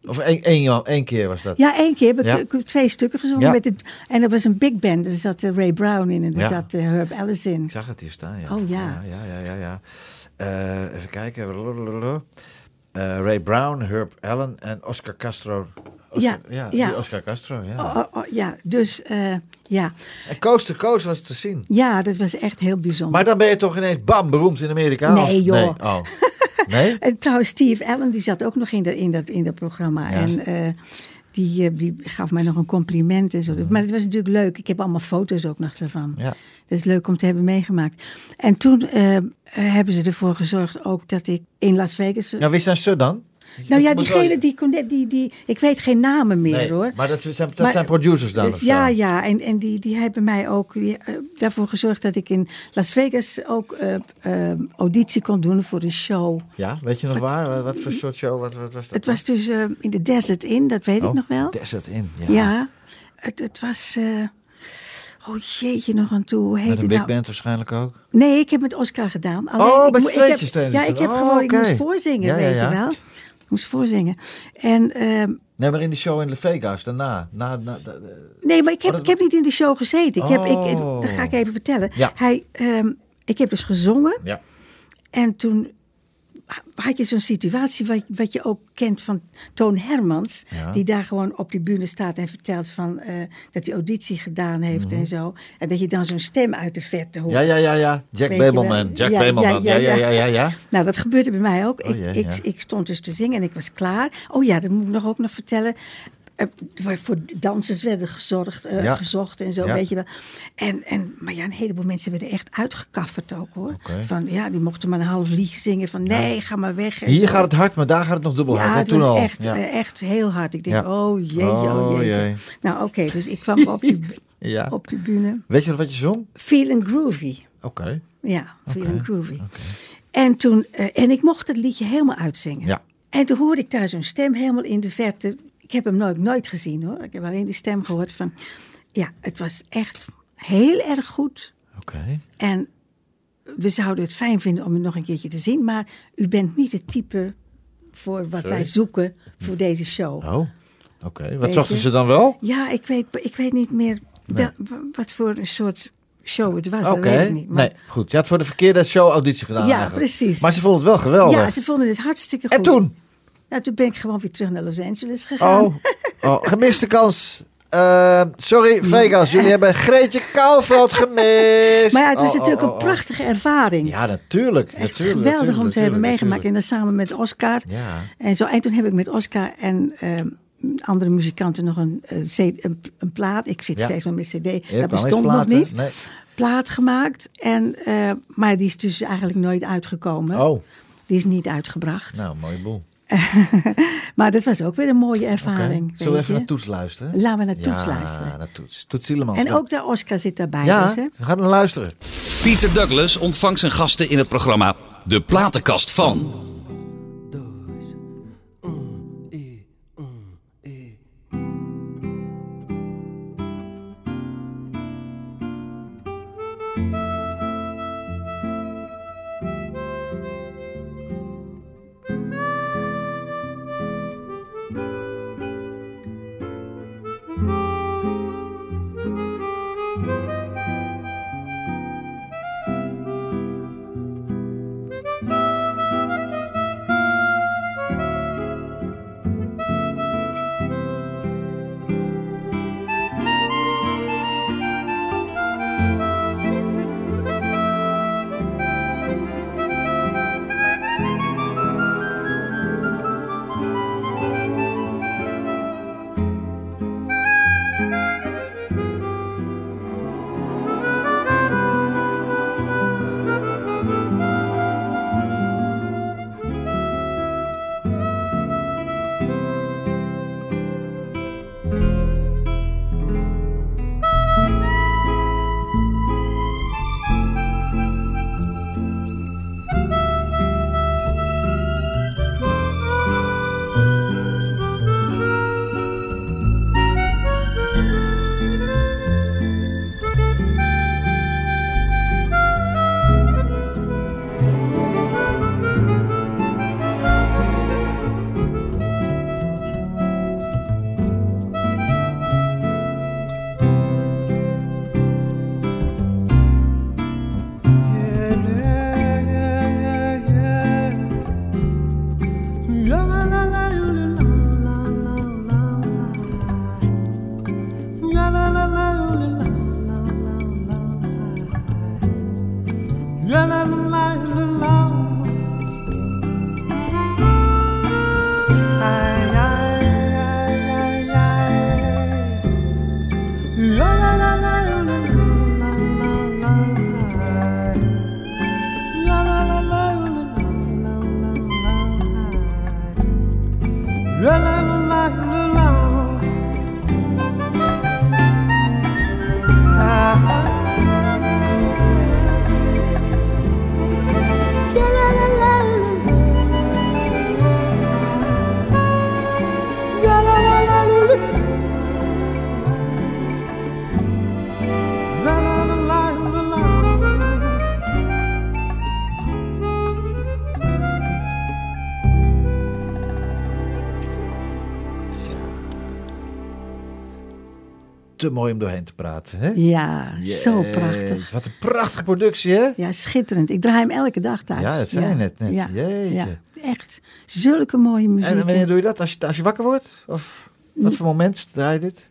Of één, één, één keer was dat? Ja, één keer heb ik, Ja. ik heb twee stukken gezongen. Ja. Met het, en er was een big band. Er zat Ray Brown in en er Ja. zat Herb Ellis in. Ik zag het hier staan, ja. Oh, ja. Ja, ja, ja. Eh, even kijken. Ray Brown, Herb Allen en Oscar Castro. Oscar, Ja, ja, Oscar Castro, ja. Oh, oh, oh, ja, dus eh, ja. En Coast to Coast was te zien. ja, dat was echt heel bijzonder. Maar dan ben je toch ineens bam, beroemd in Amerika? Nee, of- joh. Nee, oh. nee? En trouwens, Steve Allen, die zat ook nog in dat, in dat, in dat programma. Ja. En eh, die, eh, die gaf mij nog een compliment en zo. Maar het was natuurlijk leuk. Ik heb allemaal foto's ook nog ervan. Ja. Dat is leuk om te hebben meegemaakt. En toen hebben ze ervoor gezorgd ook dat ik in Las Vegas... Nou, wie zijn ze dan? Nou ja, diegene die, die, die... Ik weet geen namen meer Nee, hoor. Maar dat zijn, dat Maar- zijn producers dan? zo? Ja, ja. En, en die, die hebben mij ook die, eh, daarvoor gezorgd dat ik in Las Vegas ook eh, eh, auditie kon doen voor een show. Ja, weet je nog waar? Wat, voor soort show? Wat, wat was dat? Het was dus in de Desert Inn, dat weet Oh, ik nog wel. Desert in. Ja. Ja, het, het was. oh jeetje, nog aan toe. Hoe heet Met een big nou? band waarschijnlijk ook. Nee, ik heb met Oscar gedaan. Alleen, Oh, ik met tweetjes Ja, ik heb dat. gewoon, Oh, ik moest voorzingen, Ja, ja, weet ja. je wel. Ik moest voorzingen. En ehm, Nee, maar in die show in Las Vegas, daarna. Na, na, nee, maar ik heb, Oh, dat- ik heb niet in de show gezeten. Ik heb, ik, ik- Oh. dat ga ik even vertellen. Ja. Hij, ehm, ik heb dus gezongen. ja. En toen had je zo'n situatie wat, wat je ook kent van Toon Hermans. Ja. Die daar gewoon op die bühne staat en vertelt van, eh, dat hij auditie gedaan heeft en zo. En dat je dan zo'n stem uit de verte hoort. Mhm. ja, ja, ja, ja. Jack wel. Jack Ja. Ja, ja, ja, ja, ja. Nou, dat gebeurde bij mij ook. Oh ik, ik stond dus te zingen en ik was klaar. Oh ja, dat moet ik nog ook nog vertellen. Eh, voor dansers werden gezorgd, eh, Ja. gezocht en zo, Ja. weet je wel. En, en, maar ja, een heleboel mensen werden echt uitgekafferd ook hoor. Van ja, die mochten maar een half lied zingen van nee, ga maar weg. Hier zo. gaat het hard, maar daar gaat het nog dubbel hard. Ja, hè? Toen al. echt, eh, echt heel hard. Ik denk, oh jeetje, oh Oh, jeetje. jee. Nou oké, dus ik kwam op die, ja. op die bühne. Weet je wat je zong? Feeling groovy. Oké. Ja, Feeling groovy. En, toen, en ik mocht het liedje helemaal uitzingen. Ja. En toen hoorde ik daar zo'n stem helemaal in de verte. Ik heb hem nooit, nooit gezien hoor. Ik heb alleen die stem gehoord van... Ja, het was echt heel erg goed. Oké. En we zouden het fijn vinden om het nog een keertje te zien. Maar u bent niet het type voor wat Sorry? wij zoeken voor deze show. Oh. Oké. Wat Weet zochten je? ze dan wel? Ja, ik weet, ik weet niet meer wel- wat voor een soort show het was. Oké. Niet. Maar- Nee, goed. Je had voor de verkeerde show auditie gedaan Ja, eigenlijk. precies. Maar ze vonden het wel geweldig. Ja, ze vonden het hartstikke goed. En toen? Nou, toen ben ik gewoon weer terug naar Los Angeles gegaan. Oh, oh gemiste kans. Eh, sorry, Vegas. Jullie hebben Greetje Kouwveld gemist. Maar ja, het was Oh, natuurlijk oh, een oh, prachtige ervaring. Ja, natuurlijk. Echt natuurlijk, geweldig om natuurlijk, te hebben natuurlijk, meegemaakt. En dan samen met Oscar. Ja. En, zo, en toen heb ik met Oscar en ehm, andere muzikanten nog een, eh, een, een plaat. Ik zit Ja. steeds met mijn cd. Je dat bestond nog niet. Nee. Plaat gemaakt. En, eh, maar die is dus eigenlijk nooit uitgekomen. Oh, Die is niet uitgebracht. nou, mooie boel. Maar dat was ook weer een mooie ervaring. Zullen we even naar Toets luisteren? Laten we naar ja, Toets luisteren. naar Toets. Toets. En ook daar Oscar zit daarbij. Ja, dus, hè? we gaan naar luisteren. Peter Douglas ontvangt zijn gasten in het programma De Platenkast van. Te mooi om doorheen te praten. Hè? Ja, zo prachtig. Wat een prachtige productie, hè? Ja, schitterend. Ik draai hem elke dag thuis. Ja, dat zei je net, net. Ja, Jeetje. ja, echt. Zulke mooie muziek. En wanneer doe je dat? Als je, als je wakker wordt? Of wat voor moment draai je dit?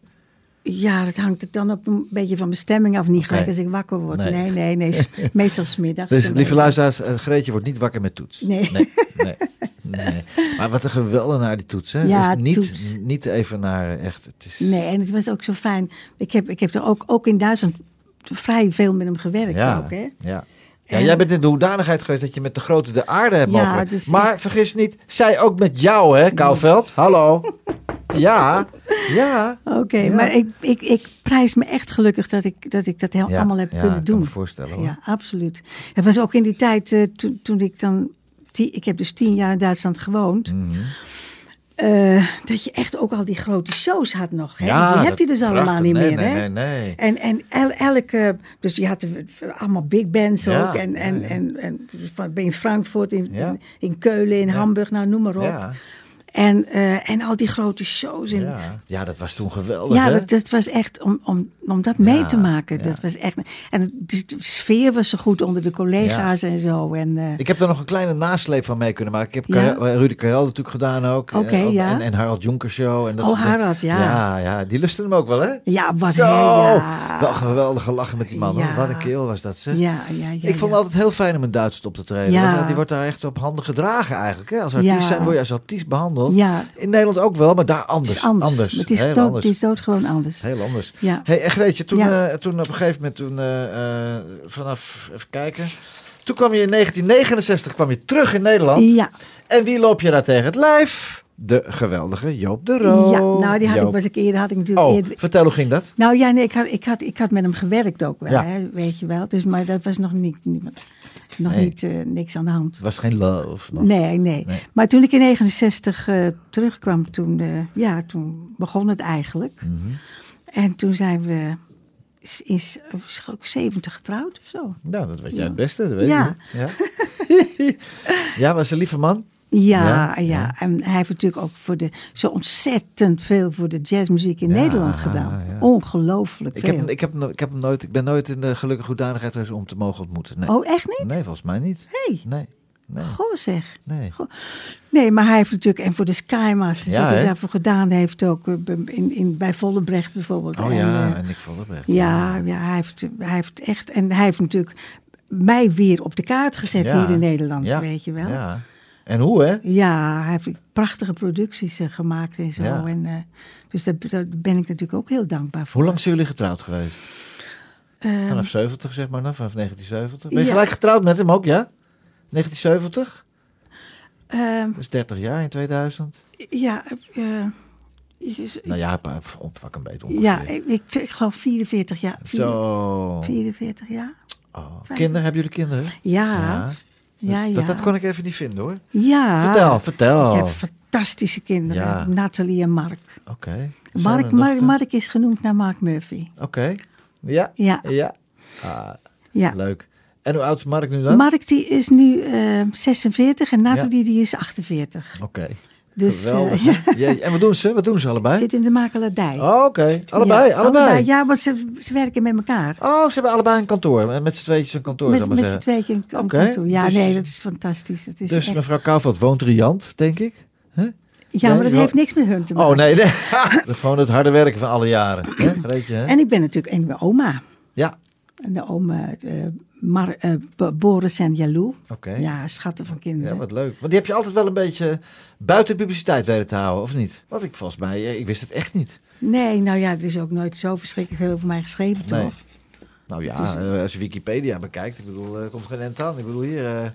Ja, dat hangt er dan op een beetje van mijn stemming af. Niet gelijk als ik wakker word. Nee. Nee, nee, Meestal smiddags. Dus lieve luisteraars, eh, Greetje wordt niet wakker met toets. Nee. Nee, nee, nee. Maar wat een geweldig naar die toets, hè? Ja, dus niet, toets. niet even naar echt. Het is, Nee, en het was ook zo fijn. Ik heb, ik heb er ook, ook in Duitsland vrij veel met hem gewerkt ja, ook, hè? ja. Ja, jij bent in de hoedanigheid geweest dat je met de grote de aarde hebt Ja, mogen dus- Maar vergis niet, zij ook met jou, hè, Kouwveld? Hallo. Ja, ja. Oké, Ja. maar ik, ik, ik prijs me echt gelukkig dat ik dat, ik dat heel, Ja, allemaal heb ja, kunnen ik kan doen. me voorstellen, hoor. Ja, absoluut. Het was ook in die tijd eh, toen, toen ik dan... Die, ik heb dus tien jaar in Duitsland gewoond. Eh, dat je echt ook al die grote shows had nog. Hè? Ja, die heb je dus allemaal prachtig. niet Nee, meer. nee, hè? nee, nee. En, en el- elke, dus je had allemaal big bands Ja, ook. En, en, ja, ja. en, en in Frankfurt, in, Ja. in, Keulen, in Ja. Hamburg, nou noem maar op. En, eh, en al die grote shows. En, ja. ja, dat was toen geweldig, ja, hè? dat, dat was echt om, om, om dat mee Ja, te maken. ja. Dat was echt. En het- de, de sfeer was zo goed onder de collega's en zo. En, eh, Ik heb daar nog een kleine nasleep van mee kunnen maken. Ik heb? Karel- eh, Rudy Karel natuurlijk gedaan ook. Ja. En, en Harald Jonker Show. En dat Oh. Harald, ja. Ja, ja, die lusten hem ook wel, hè? ja, wat Zo! Wel geweldig gelachen met die man. Wat een keel was dat, zeg. Ja, ja, ja. ik vond het altijd heel fijn om in Duitsland op te treden. Want, die wordt daar echt op handen gedragen eigenlijk. Hè? Als artiest zijn word je als artiest behandeld. Ja, In Nederland ook wel, maar daar anders. is anders. Het is, heel dood, anders. het is dood gewoon anders. Heel anders. Ja. Hey, en Greetje, toen, Ja. eh, toen op een gegeven moment, toen, eh, eh, vanaf, even kijken. Toen kwam je in 1969 kwam je terug in Nederland. Ja, En wie loop je daar tegen het lijf? De geweldige Joop de Roo. ja, nou die had ik, was ik eerder, had ik natuurlijk Oh, eerder. vertel hoe ging dat? Nou ja, nee, ik had, ik, had, ik had met hem gewerkt ook wel, Ja. hè, weet je wel. Dus, maar dat was nog niet, niet, nog Nee. niet eh, niks aan de hand. Het was geen love. nog. Nee, nee, Nee. Maar toen ik in 69 eh, terugkwam, toen, eh, ja, toen begon het eigenlijk. Mhm. En toen zijn we is, ook 70 getrouwd of zo. Nou, dat weet jij Ja. het beste, dat weet Ja. je. Ja. ja, was een lieve man. Ja, Ja. En hij heeft natuurlijk ook voor de, zo ontzettend veel voor de jazzmuziek in Ja, Nederland gedaan. ja. Ongelooflijk Ik, veel. heb, ik, heb, ik, heb hem nooit, ik ben nooit in de gelukkige hoedanigheid geweest om te mogen ontmoeten. Nee, Oh, echt niet? nee volgens mij niet. Hey. Nee, nee, Goh zeg. nee. Nee, maar hij heeft natuurlijk, en voor de Skymasters, Ja, wat hij daarvoor gedaan heeft ook, eh, in, in, bij Vollebrecht bijvoorbeeld. Oh En, ja, eh, en Nick Vollebrecht. Ja, ja hij, heeft, hij heeft echt. En hij heeft natuurlijk mij weer op de kaart gezet hier in Nederland, weet je wel. Ja. En hoe, hè? hij heeft prachtige producties eh, gemaakt en zo. Ja. En, eh, dus daar, daar ben ik natuurlijk ook heel dankbaar voor. Hoe lang zijn jullie getrouwd geweest? Ehm, Vanaf 70, zeg maar, nou, vanaf 1970. Ben je Ja. gelijk getrouwd met hem ook, ja? 1970? ehm, Dat is 30 jaar in 2000. ja, je- Nou ja, pak een beetje ongeveer. ja ik, ik, ik geloof 44 jaar. Zo. 44 jaar? Oh. Kinderen, hebben jullie kinderen? Ja, ja, ja. Dat, dat kon ik even niet vinden, hoor. Ja. Vertel, vertel. Ik heb fantastische kinderen. Ja. Nathalie en Mark. Oké. Mark, Mark? Mark is genoemd naar Mark Murphy. Oké. Ja? Ja, Ja. Ah, ja. leuk. En hoe oud is Mark nu dan? Mark die is nu eh, 46 en Nathalie die is 48. Oké. Dus eh, ja, En wat doen ze? Wat doen ze allebei? zit in de makelaardij. Oh, Oké. Allebei, Ja, allebei. Ja, want ze, ze werken met elkaar. Oh, ze hebben allebei een kantoor. Met z'n tweetjes een kantoor, met met z'n tweeën een kantoor. Ja, dus- nee, dat is fantastisch. Het is Dus echt- mevrouw Kouwveld woont riant, denk ik. Huh? ja, maar dat heeft niks met hun te maken. Oh, nee. nee. Gewoon het harde werken van alle jaren. Hè? Greetje, hè? En ik ben natuurlijk een mijn oma. Ja, En de oma eh, Mar, Bo- Boris en Jalou. oké. Ja, schatten van kinderen. Ja, wat leuk. Want die heb je altijd wel een beetje buiten publiciteit weten te houden, of niet? Want ik volgens mij, eh, ik wist het echt niet. Nee, nou ja, er is ook nooit zo verschrikkelijk veel over mij geschreven, Nee. toch? Nou ja, eh, als je Wikipedia bekijkt, ik bedoel, er komt geen end aan. Ik bedoel, hier,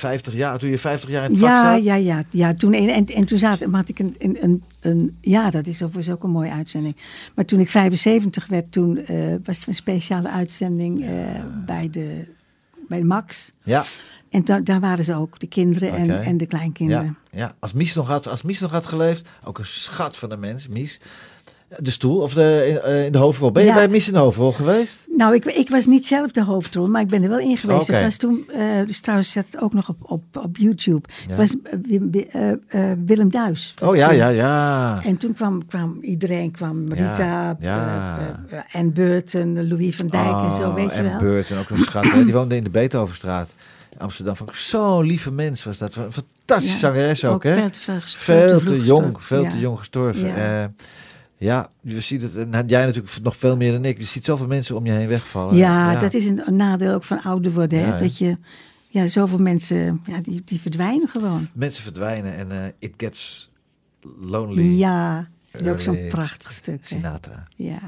50 jaar, toen je 50 jaar in het vak Ja, zat. ja, ja, ja. Toen, en, en, en toen zat, had ik een, een, een. Ja, dat is overigens ook een mooie uitzending. Maar toen ik 75 werd, toen eh, was er een speciale uitzending eh, bij, de, bij de Max. Ja, En da- daar waren ze ook, de kinderen en, en de kleinkinderen. ja, ja. Als, Mies nog had, als Mies nog had geleefd, ook een schat van een mens, Mies. De stoel of de, in, eh, in de hoofdrol. Ben je Ja. bij Miss in de hoofdrol geweest? Nou, ik, ik was niet zelf de hoofdrol, maar ik ben er wel in geweest. Oké. Dat was toen, eh dus trouwens zat het ook nog op, op, op YouTube. Ja. Het was eh, Willem Duis. Oh ja, toen. ja, ja. En toen kwam, kwam iedereen, kwam Rita, ja. en Burton, Louis van Dijk en zo, Oh, weet je wel. En ook een schat. hè. Die woonde in de Beethovenstraat. Amsterdam. Zo'n lieve mens was dat. Een fantastische zangeres ook, hè? Veel te, veel, Veel te jong, veel te jong gestorven. Ja. Ja, ja je ziet het. En jij natuurlijk nog veel meer dan ik. Je ziet zoveel mensen om je heen wegvallen. Ja, dat is een, nadeel ook van ouder worden. Hè? Ja, dat je, ja, zoveel mensen, ja, die, die verdwijnen gewoon. Mensen verdwijnen en eh, it gets lonely. Ja, dat is ook zo'n Early prachtig stuk. Hè? Sinatra. Ja.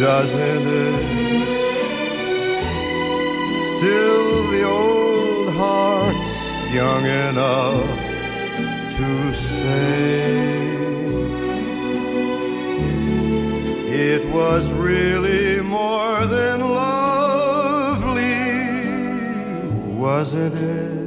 Doesn't it? Still, the old heart's young enough to say it was really more than lovely, wasn't it?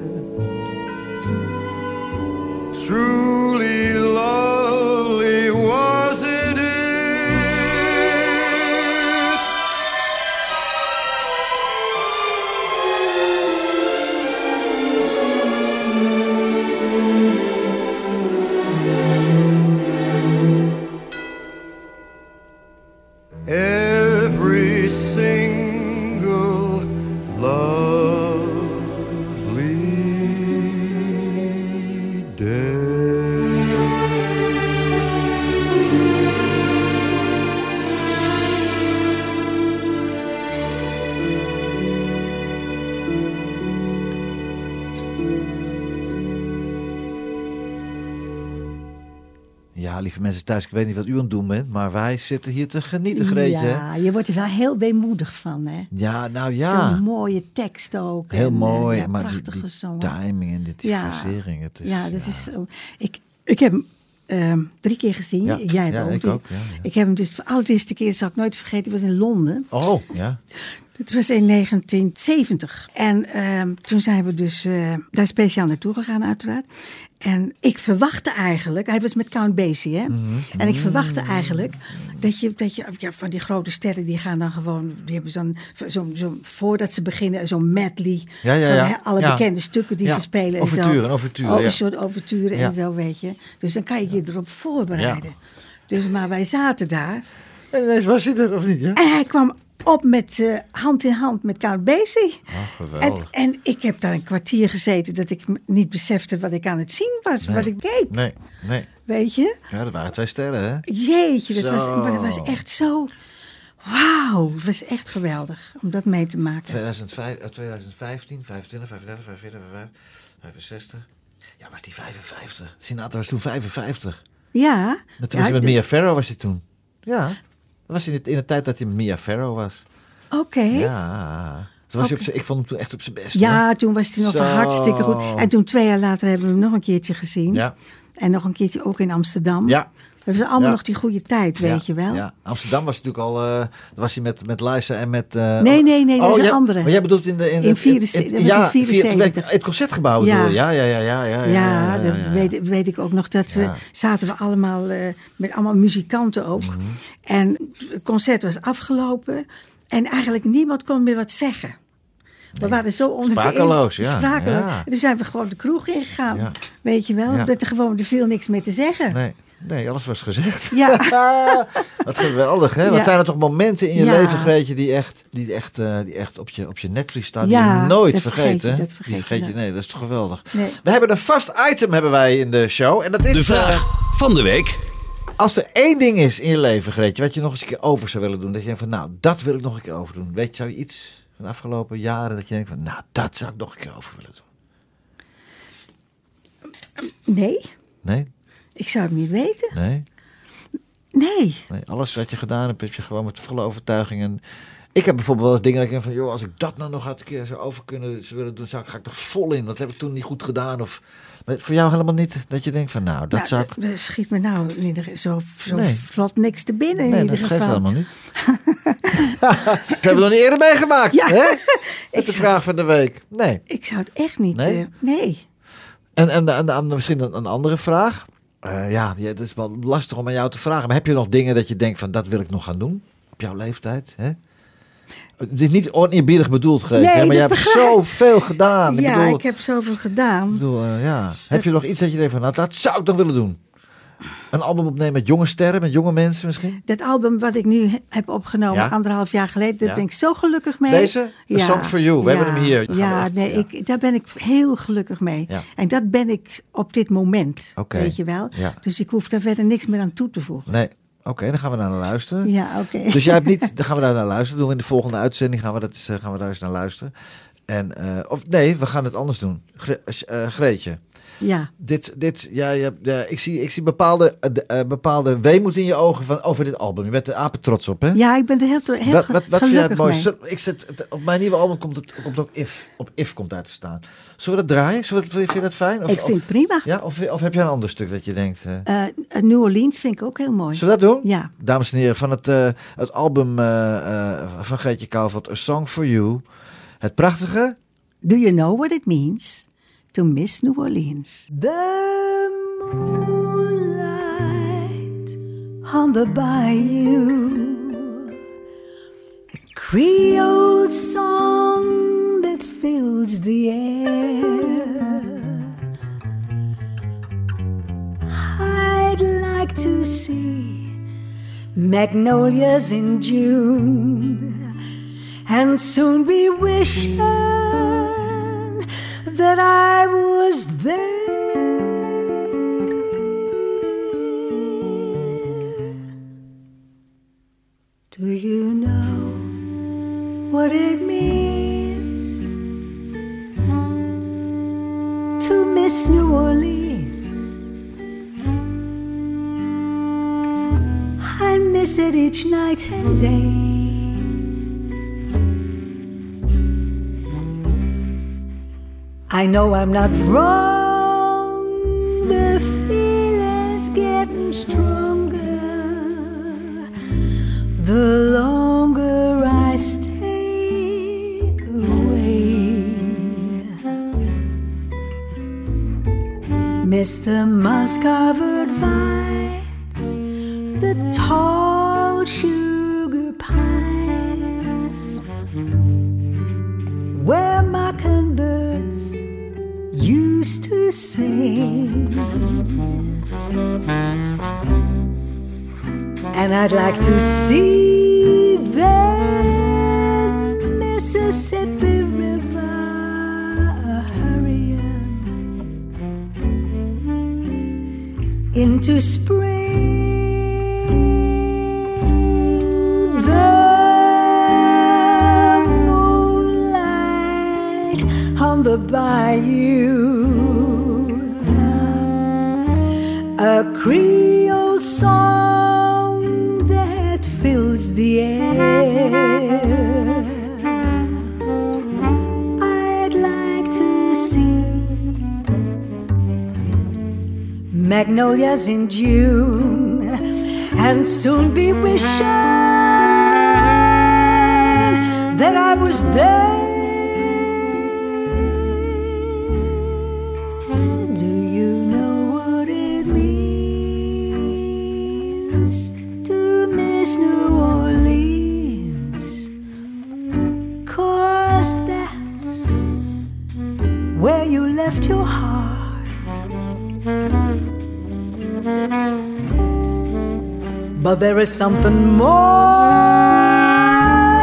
Lieve mensen thuis, ik weet niet wat u aan het doen bent, maar wij zitten hier te genieten, Greetje. Ja, je wordt er wel heel weemoedig van, hè? Ja, nou ja. Zo'n mooie tekst ook. Heel en, eh, mooi, ja, maar die, timing en die Ja. differentiëring. Het is, ja, dat is. Ik, ik heb hem ehm, drie keer gezien. Ja, Jij hebt ja, ook. ik ook, ja, ja. Ik heb hem dus de allereerste keer, dat zal ik nooit vergeten, was in Londen. Oh, ja. Het was in 1970. En ehm, toen zijn we dus eh, daar speciaal naartoe gegaan, uiteraard. En ik verwachtte eigenlijk, hij was met Count Basie, hè? Mhm. En ik verwachtte eigenlijk dat je, dat je ja, van die grote sterren, die gaan dan gewoon, die hebben zo'n, zo, zo, voordat ze beginnen, zo'n medley Ja, ja, van ja. hè, alle bekende stukken die ze spelen. overture, en zo. een overture, Oh, ja. Een soort overture Ja. en zo, weet je. Dus dan kan je je erop voorbereiden. Dus, maar wij zaten daar. En ineens was hij er, of niet? Ja? En hij kwam op met eh, hand in hand met Count Basie. Oh, En, geweldig. en ik heb daar een kwartier gezeten dat ik niet besefte wat ik aan het zien was, Nee. wat ik deed. Nee, nee. Weet je? Ja, dat waren twee sterren, hè? Jeetje, dat was, maar dat was echt zo. Wauw, het was echt geweldig om dat mee te maken. 2005, eh, 2015, 25, 35, 45, 55, 65. Ja, was die 55? Sinatra was toen 55. Ja, Dat ja, met Mia Farrow was hij toen. Ja, was in de, in de tijd dat hij met Mia Farrow was. Oké. Ja. Toen was hij Oké. op ik vond hem toen echt op zijn best. Ja, hoor. toen was hij nog Zo. hartstikke goed. En toen twee jaar later hebben we hem nog een keertje gezien. Ja. En nog een keertje ook in Amsterdam. Ja. Dat was allemaal Ja. nog die goede tijd, weet ja, je wel. Ja. Amsterdam was natuurlijk al... eh was hij met, met Liza en met... eh, Nee, nee, nee, dat is een andere. Maar jij bedoelt in de... In, In de- 74, dat was ja, in 74. Het concertgebouw Ja. Ja, ja, ja, ja. Ja, Ja, dat. Weet, weet ik ook nog. Dat we zaten we allemaal eh, met allemaal muzikanten ook. Mhm. En het concert was afgelopen. En eigenlijk niemand kon meer wat zeggen. We waren zo onder Sprakeloos, de ja. Sprakeloos. Ja. En toen zijn we gewoon de kroeg ingegaan. Weet je wel? Dat er gewoon er viel niks meer te zeggen. Nee, nee, alles was gezegd. Ja. Wat geweldig, hè? Wat Ja. zijn er toch momenten in je Ja. leven, Greetje, die echt, die echt, eh, die echt op, je, op je netvlies staan, die Ja, je nooit vergeet, hè? dat vergeet je, vergeet je, dat. nee, dat is toch geweldig. Nee. We hebben een vast item hebben wij in de show. En dat is, De vraag eh, van de week. als er één ding is in je leven, Greetje, wat je nog eens een keer over zou willen doen. Dat je denkt van, nou, dat wil ik nog een keer over doen. Weet je, zou je iets van de afgelopen jaren dat je denkt van, nou, dat zou ik nog een keer over willen doen. Nee, Nee? Ik zou het niet weten. Nee? Nee. Nee, alles wat je gedaan hebt, heb je gewoon met volle overtuiging. En ik heb bijvoorbeeld wel eens dingen dat ik denk van, joh, als ik dat nou nog had een keer zo over kunnen zou willen doen, zou ik, ga ik toch vol in. Dat heb ik toen niet goed gedaan. Of maar voor jou helemaal niet. Dat je denkt van, nou, dat Nou, zou ik. d- Er schiet me nou zo, zo Nee. vlot niks te binnen in Nee, ieder dat geeft geval. helemaal niet. dat hebben we nog niet eerder meegemaakt. Ja. Hè? Met de zou- vraag van de week. Nee. Ik zou het echt niet... Nee? Nee? nee. En, en, en, en misschien een, een andere vraag. Eh, ja, het is wel lastig om aan jou te vragen. Maar heb je nog dingen dat je denkt van, dat wil ik nog gaan doen? Op jouw leeftijd? Hè? Het is niet oneerbiedig bedoeld, Greet. Nee, hè, maar je hebt zoveel gedaan. ja, ik bedoel, ik heb zoveel ik gedaan. bedoel, eh, ja. Heb je nog iets dat je denkt van, nou, dat zou ik nog willen doen? Een album opnemen met jonge sterren, met jonge mensen misschien? Dat album wat ik nu he- heb opgenomen, Ja? anderhalf jaar geleden, daar Ja. ben ik zo gelukkig mee. Deze? A Song for You. We hebben hem hier. Ja, echt- nee. Ik, daar ben ik heel gelukkig mee. En dat ben ik op dit moment, weet je wel. Dus ik hoef daar verder niks meer aan toe te voegen. Nee, oké, dan gaan we daar naar luisteren. Ja, oké. Dus jij hebt niet, dan gaan we daar naar luisteren. Doen in de volgende uitzending gaan we, dat, eh, gaan we daar eens naar luisteren. En, eh, of nee, we gaan het anders doen. Gre- eh, Greetje, Ja. dit, dit, ja, je ja, ik zie, ik zie bepaalde, de- eh, bepaalde weemoed in je ogen van, over dit album. Je bent er apen trots op, hè? ja, ik ben er heel, heel wat wat, wat vind jij het mooiste? Ik zet, op mijn nieuwe album komt, het, komt ook If. Op If komt daar te staan. Zullen we dat draaien? Zullen we, vind je dat fijn? Of, Ik vind het prima. ja, of, of heb jij een ander stuk dat je denkt... eh, New Orleans vind ik ook heel mooi. Zullen we dat doen? Ja. Dames en heren, van het, het album van Greetje Kouwveld, A Song for You. Het prachtige... Do you know what it means to miss New Orleans? The moonlight on the bayou, a Creole song that fills the air. I'd like to see magnolias in June and soon be wishing that I was there. Do you know what it means to miss New Orleans? I miss it each night and day. I know I'm not wrong. The feeling's getting stronger. The longer I stay away. Miss the moss covered vines, the tall sing. And I'd like to see the Mississippi River hurrying into spring. The moonlight on the bayou, a Creole song that fills the air. I'd like to see magnolias in June and soon be wishing that I was there. There is something more.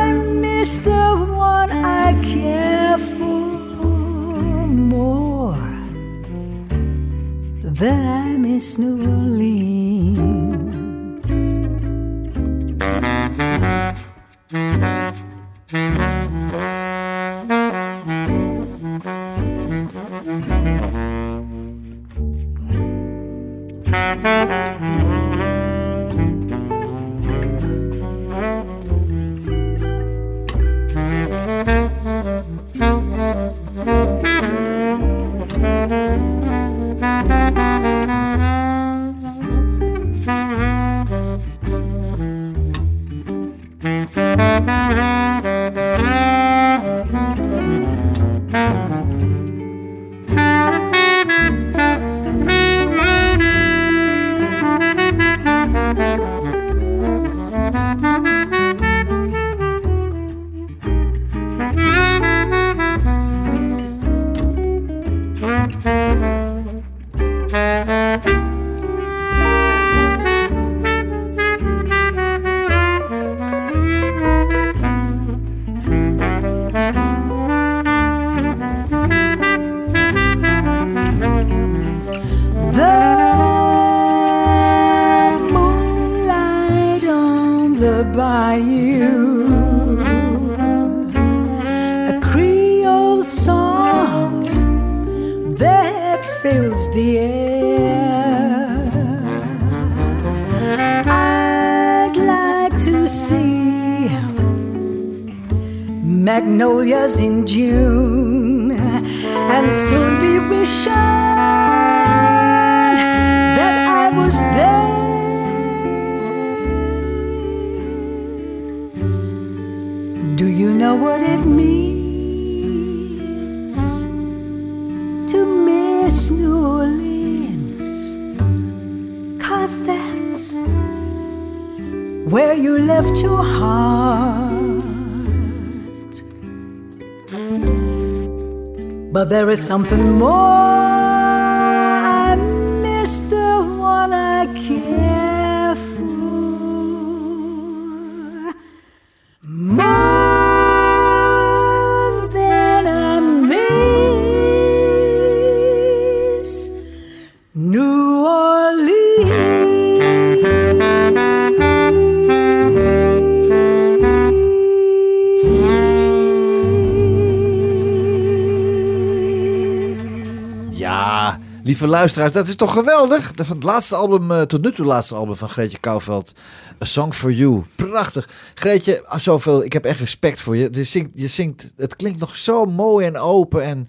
I miss the one I care for more than I miss New Orleans. There is something more. Ja, lieve luisteraars, dat is toch geweldig? Van het laatste album, eh, tot nu toe laatste album van Greetje Kouwveld. A Song for You. Prachtig. Greetje, zoveel, ik heb echt respect voor je. Je zingt, je zingt, het klinkt nog zo mooi en open. En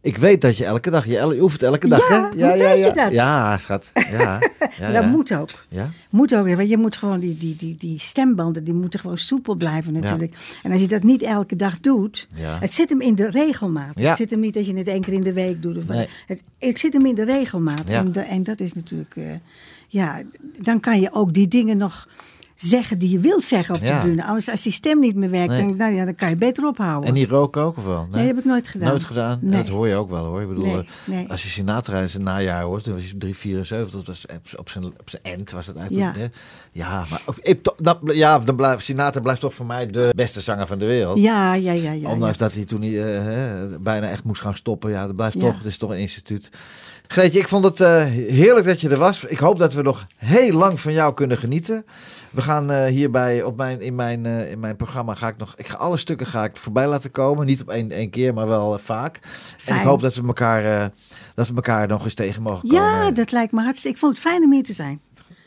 ik weet dat je elke dag, je, el- je oefent elke dag, Ja, hè? hoe weet je dat? Ja, schat. Ja, ja, dat ja. moet ook. Ja? Moet ook want je moet gewoon die, die, die, die stembanden, die moeten gewoon soepel blijven natuurlijk. En als je dat niet elke dag doet, Ja. het zit hem in de regelmaat. Ja. Het zit hem niet dat je het één keer in de week doet. Of wat. Nee. het, het zit hem in de regelmaat. Ja. En, en dat is natuurlijk, eh, ja, dan kan je ook die dingen nog zeggen die je wilt zeggen op Ja. de bühne. Anders als die stem niet meer werkt, Nee. nou ja, dan kan je beter ophouden. En die roken ook of wel? Nee, heb ik nooit gedaan. Nooit gedaan? Nee. Dat hoor je ook wel hoor. Ik bedoel, eh, als je Sinatra in zijn najaar hoort, toen was hij 374, dat was op- zijn, op zijn end was het eigenlijk. Ja. ja maar ik, ja, dan blijft, Sinatra blijft toch voor mij de beste zanger van de wereld. Ja, ja, ja, ja. Ondanks ja. dat hij toen eh, bijna echt moest gaan stoppen. Ja, dat blijft Ja. toch, het is toch een instituut. Greetje, ik vond het eh, heerlijk dat je er was. Ik hoop dat we nog heel lang van jou kunnen genieten. We gaan eh, hierbij op mijn, in, mijn, eh, in mijn programma ga ik nog. Ik ga alle stukken ga ik voorbij laten komen. Niet op één, één keer, maar wel vaak. En Fijn. ik hoop dat we elkaar, dat we elkaar nog eens tegen mogen komen. Ja, dat lijkt me hartstikke. Ik vond het fijn om hier te zijn.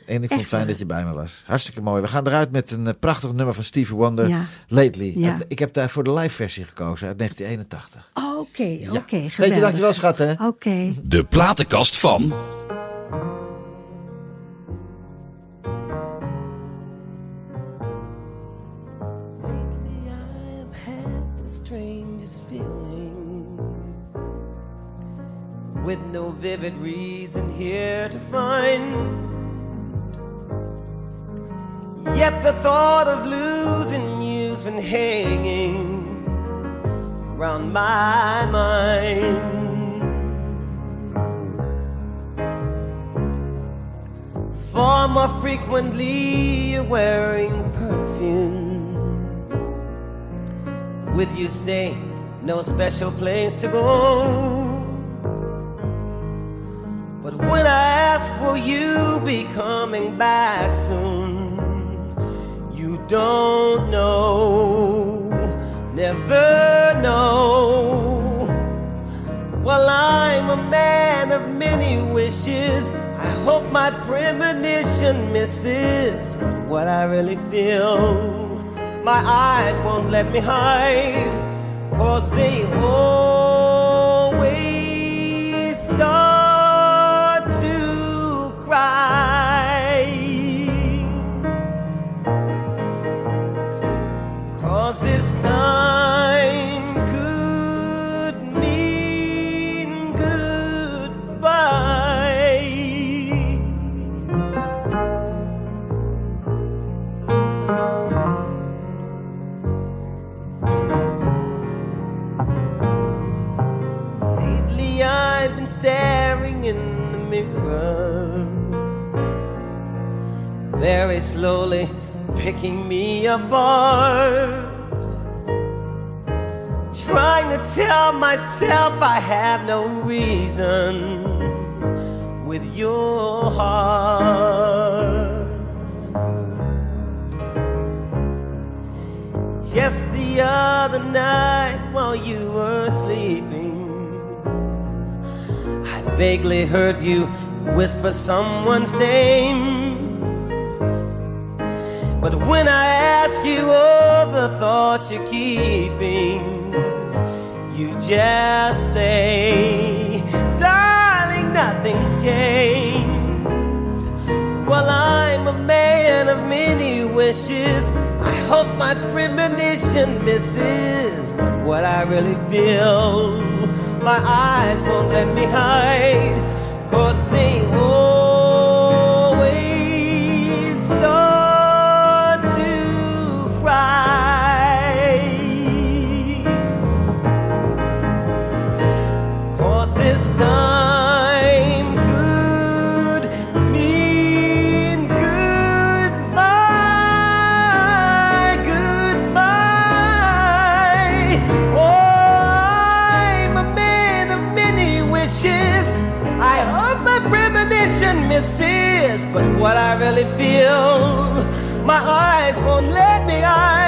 En ik vond het fijn dat je bij me was. Hartstikke mooi. We gaan eruit met een eh, prachtig nummer van Stevie Wonder, Ja. Lately. Ja. Ik heb daar voor de live versie gekozen uit 1981. Oh, Oké, oké, geweldig. Weet je, dankjewel schat hè. Oké. De platenkast van. With no vivid reason here to find Yet the thought of losing you's been hanging Round my mind Far more frequently you're wearing perfume with you say no special place to go. But when I ask, will you be coming back soon? Don't know, never know. Well, I'm a man of many wishes. I hope my premonition misses what I really feel. My eyes won't let me hide, cause they always Very slowly picking me apart Trying to tell myself I have no reason With your heart Just the other night while you were sleeping, I vaguely heard you whisper someone's name. But when I ask you of the thoughts you're keeping, you just say, Darling, nothing's changed. Well, I'm a man of many wishes. I hope my premonition misses. But what I really feel, my eyes won't let me hide. Cause they always time mean goodbye, goodbye. Oh, I'm a man of many wishes. I hope my premonition misses, but what I really feel, my eyes won't let me won't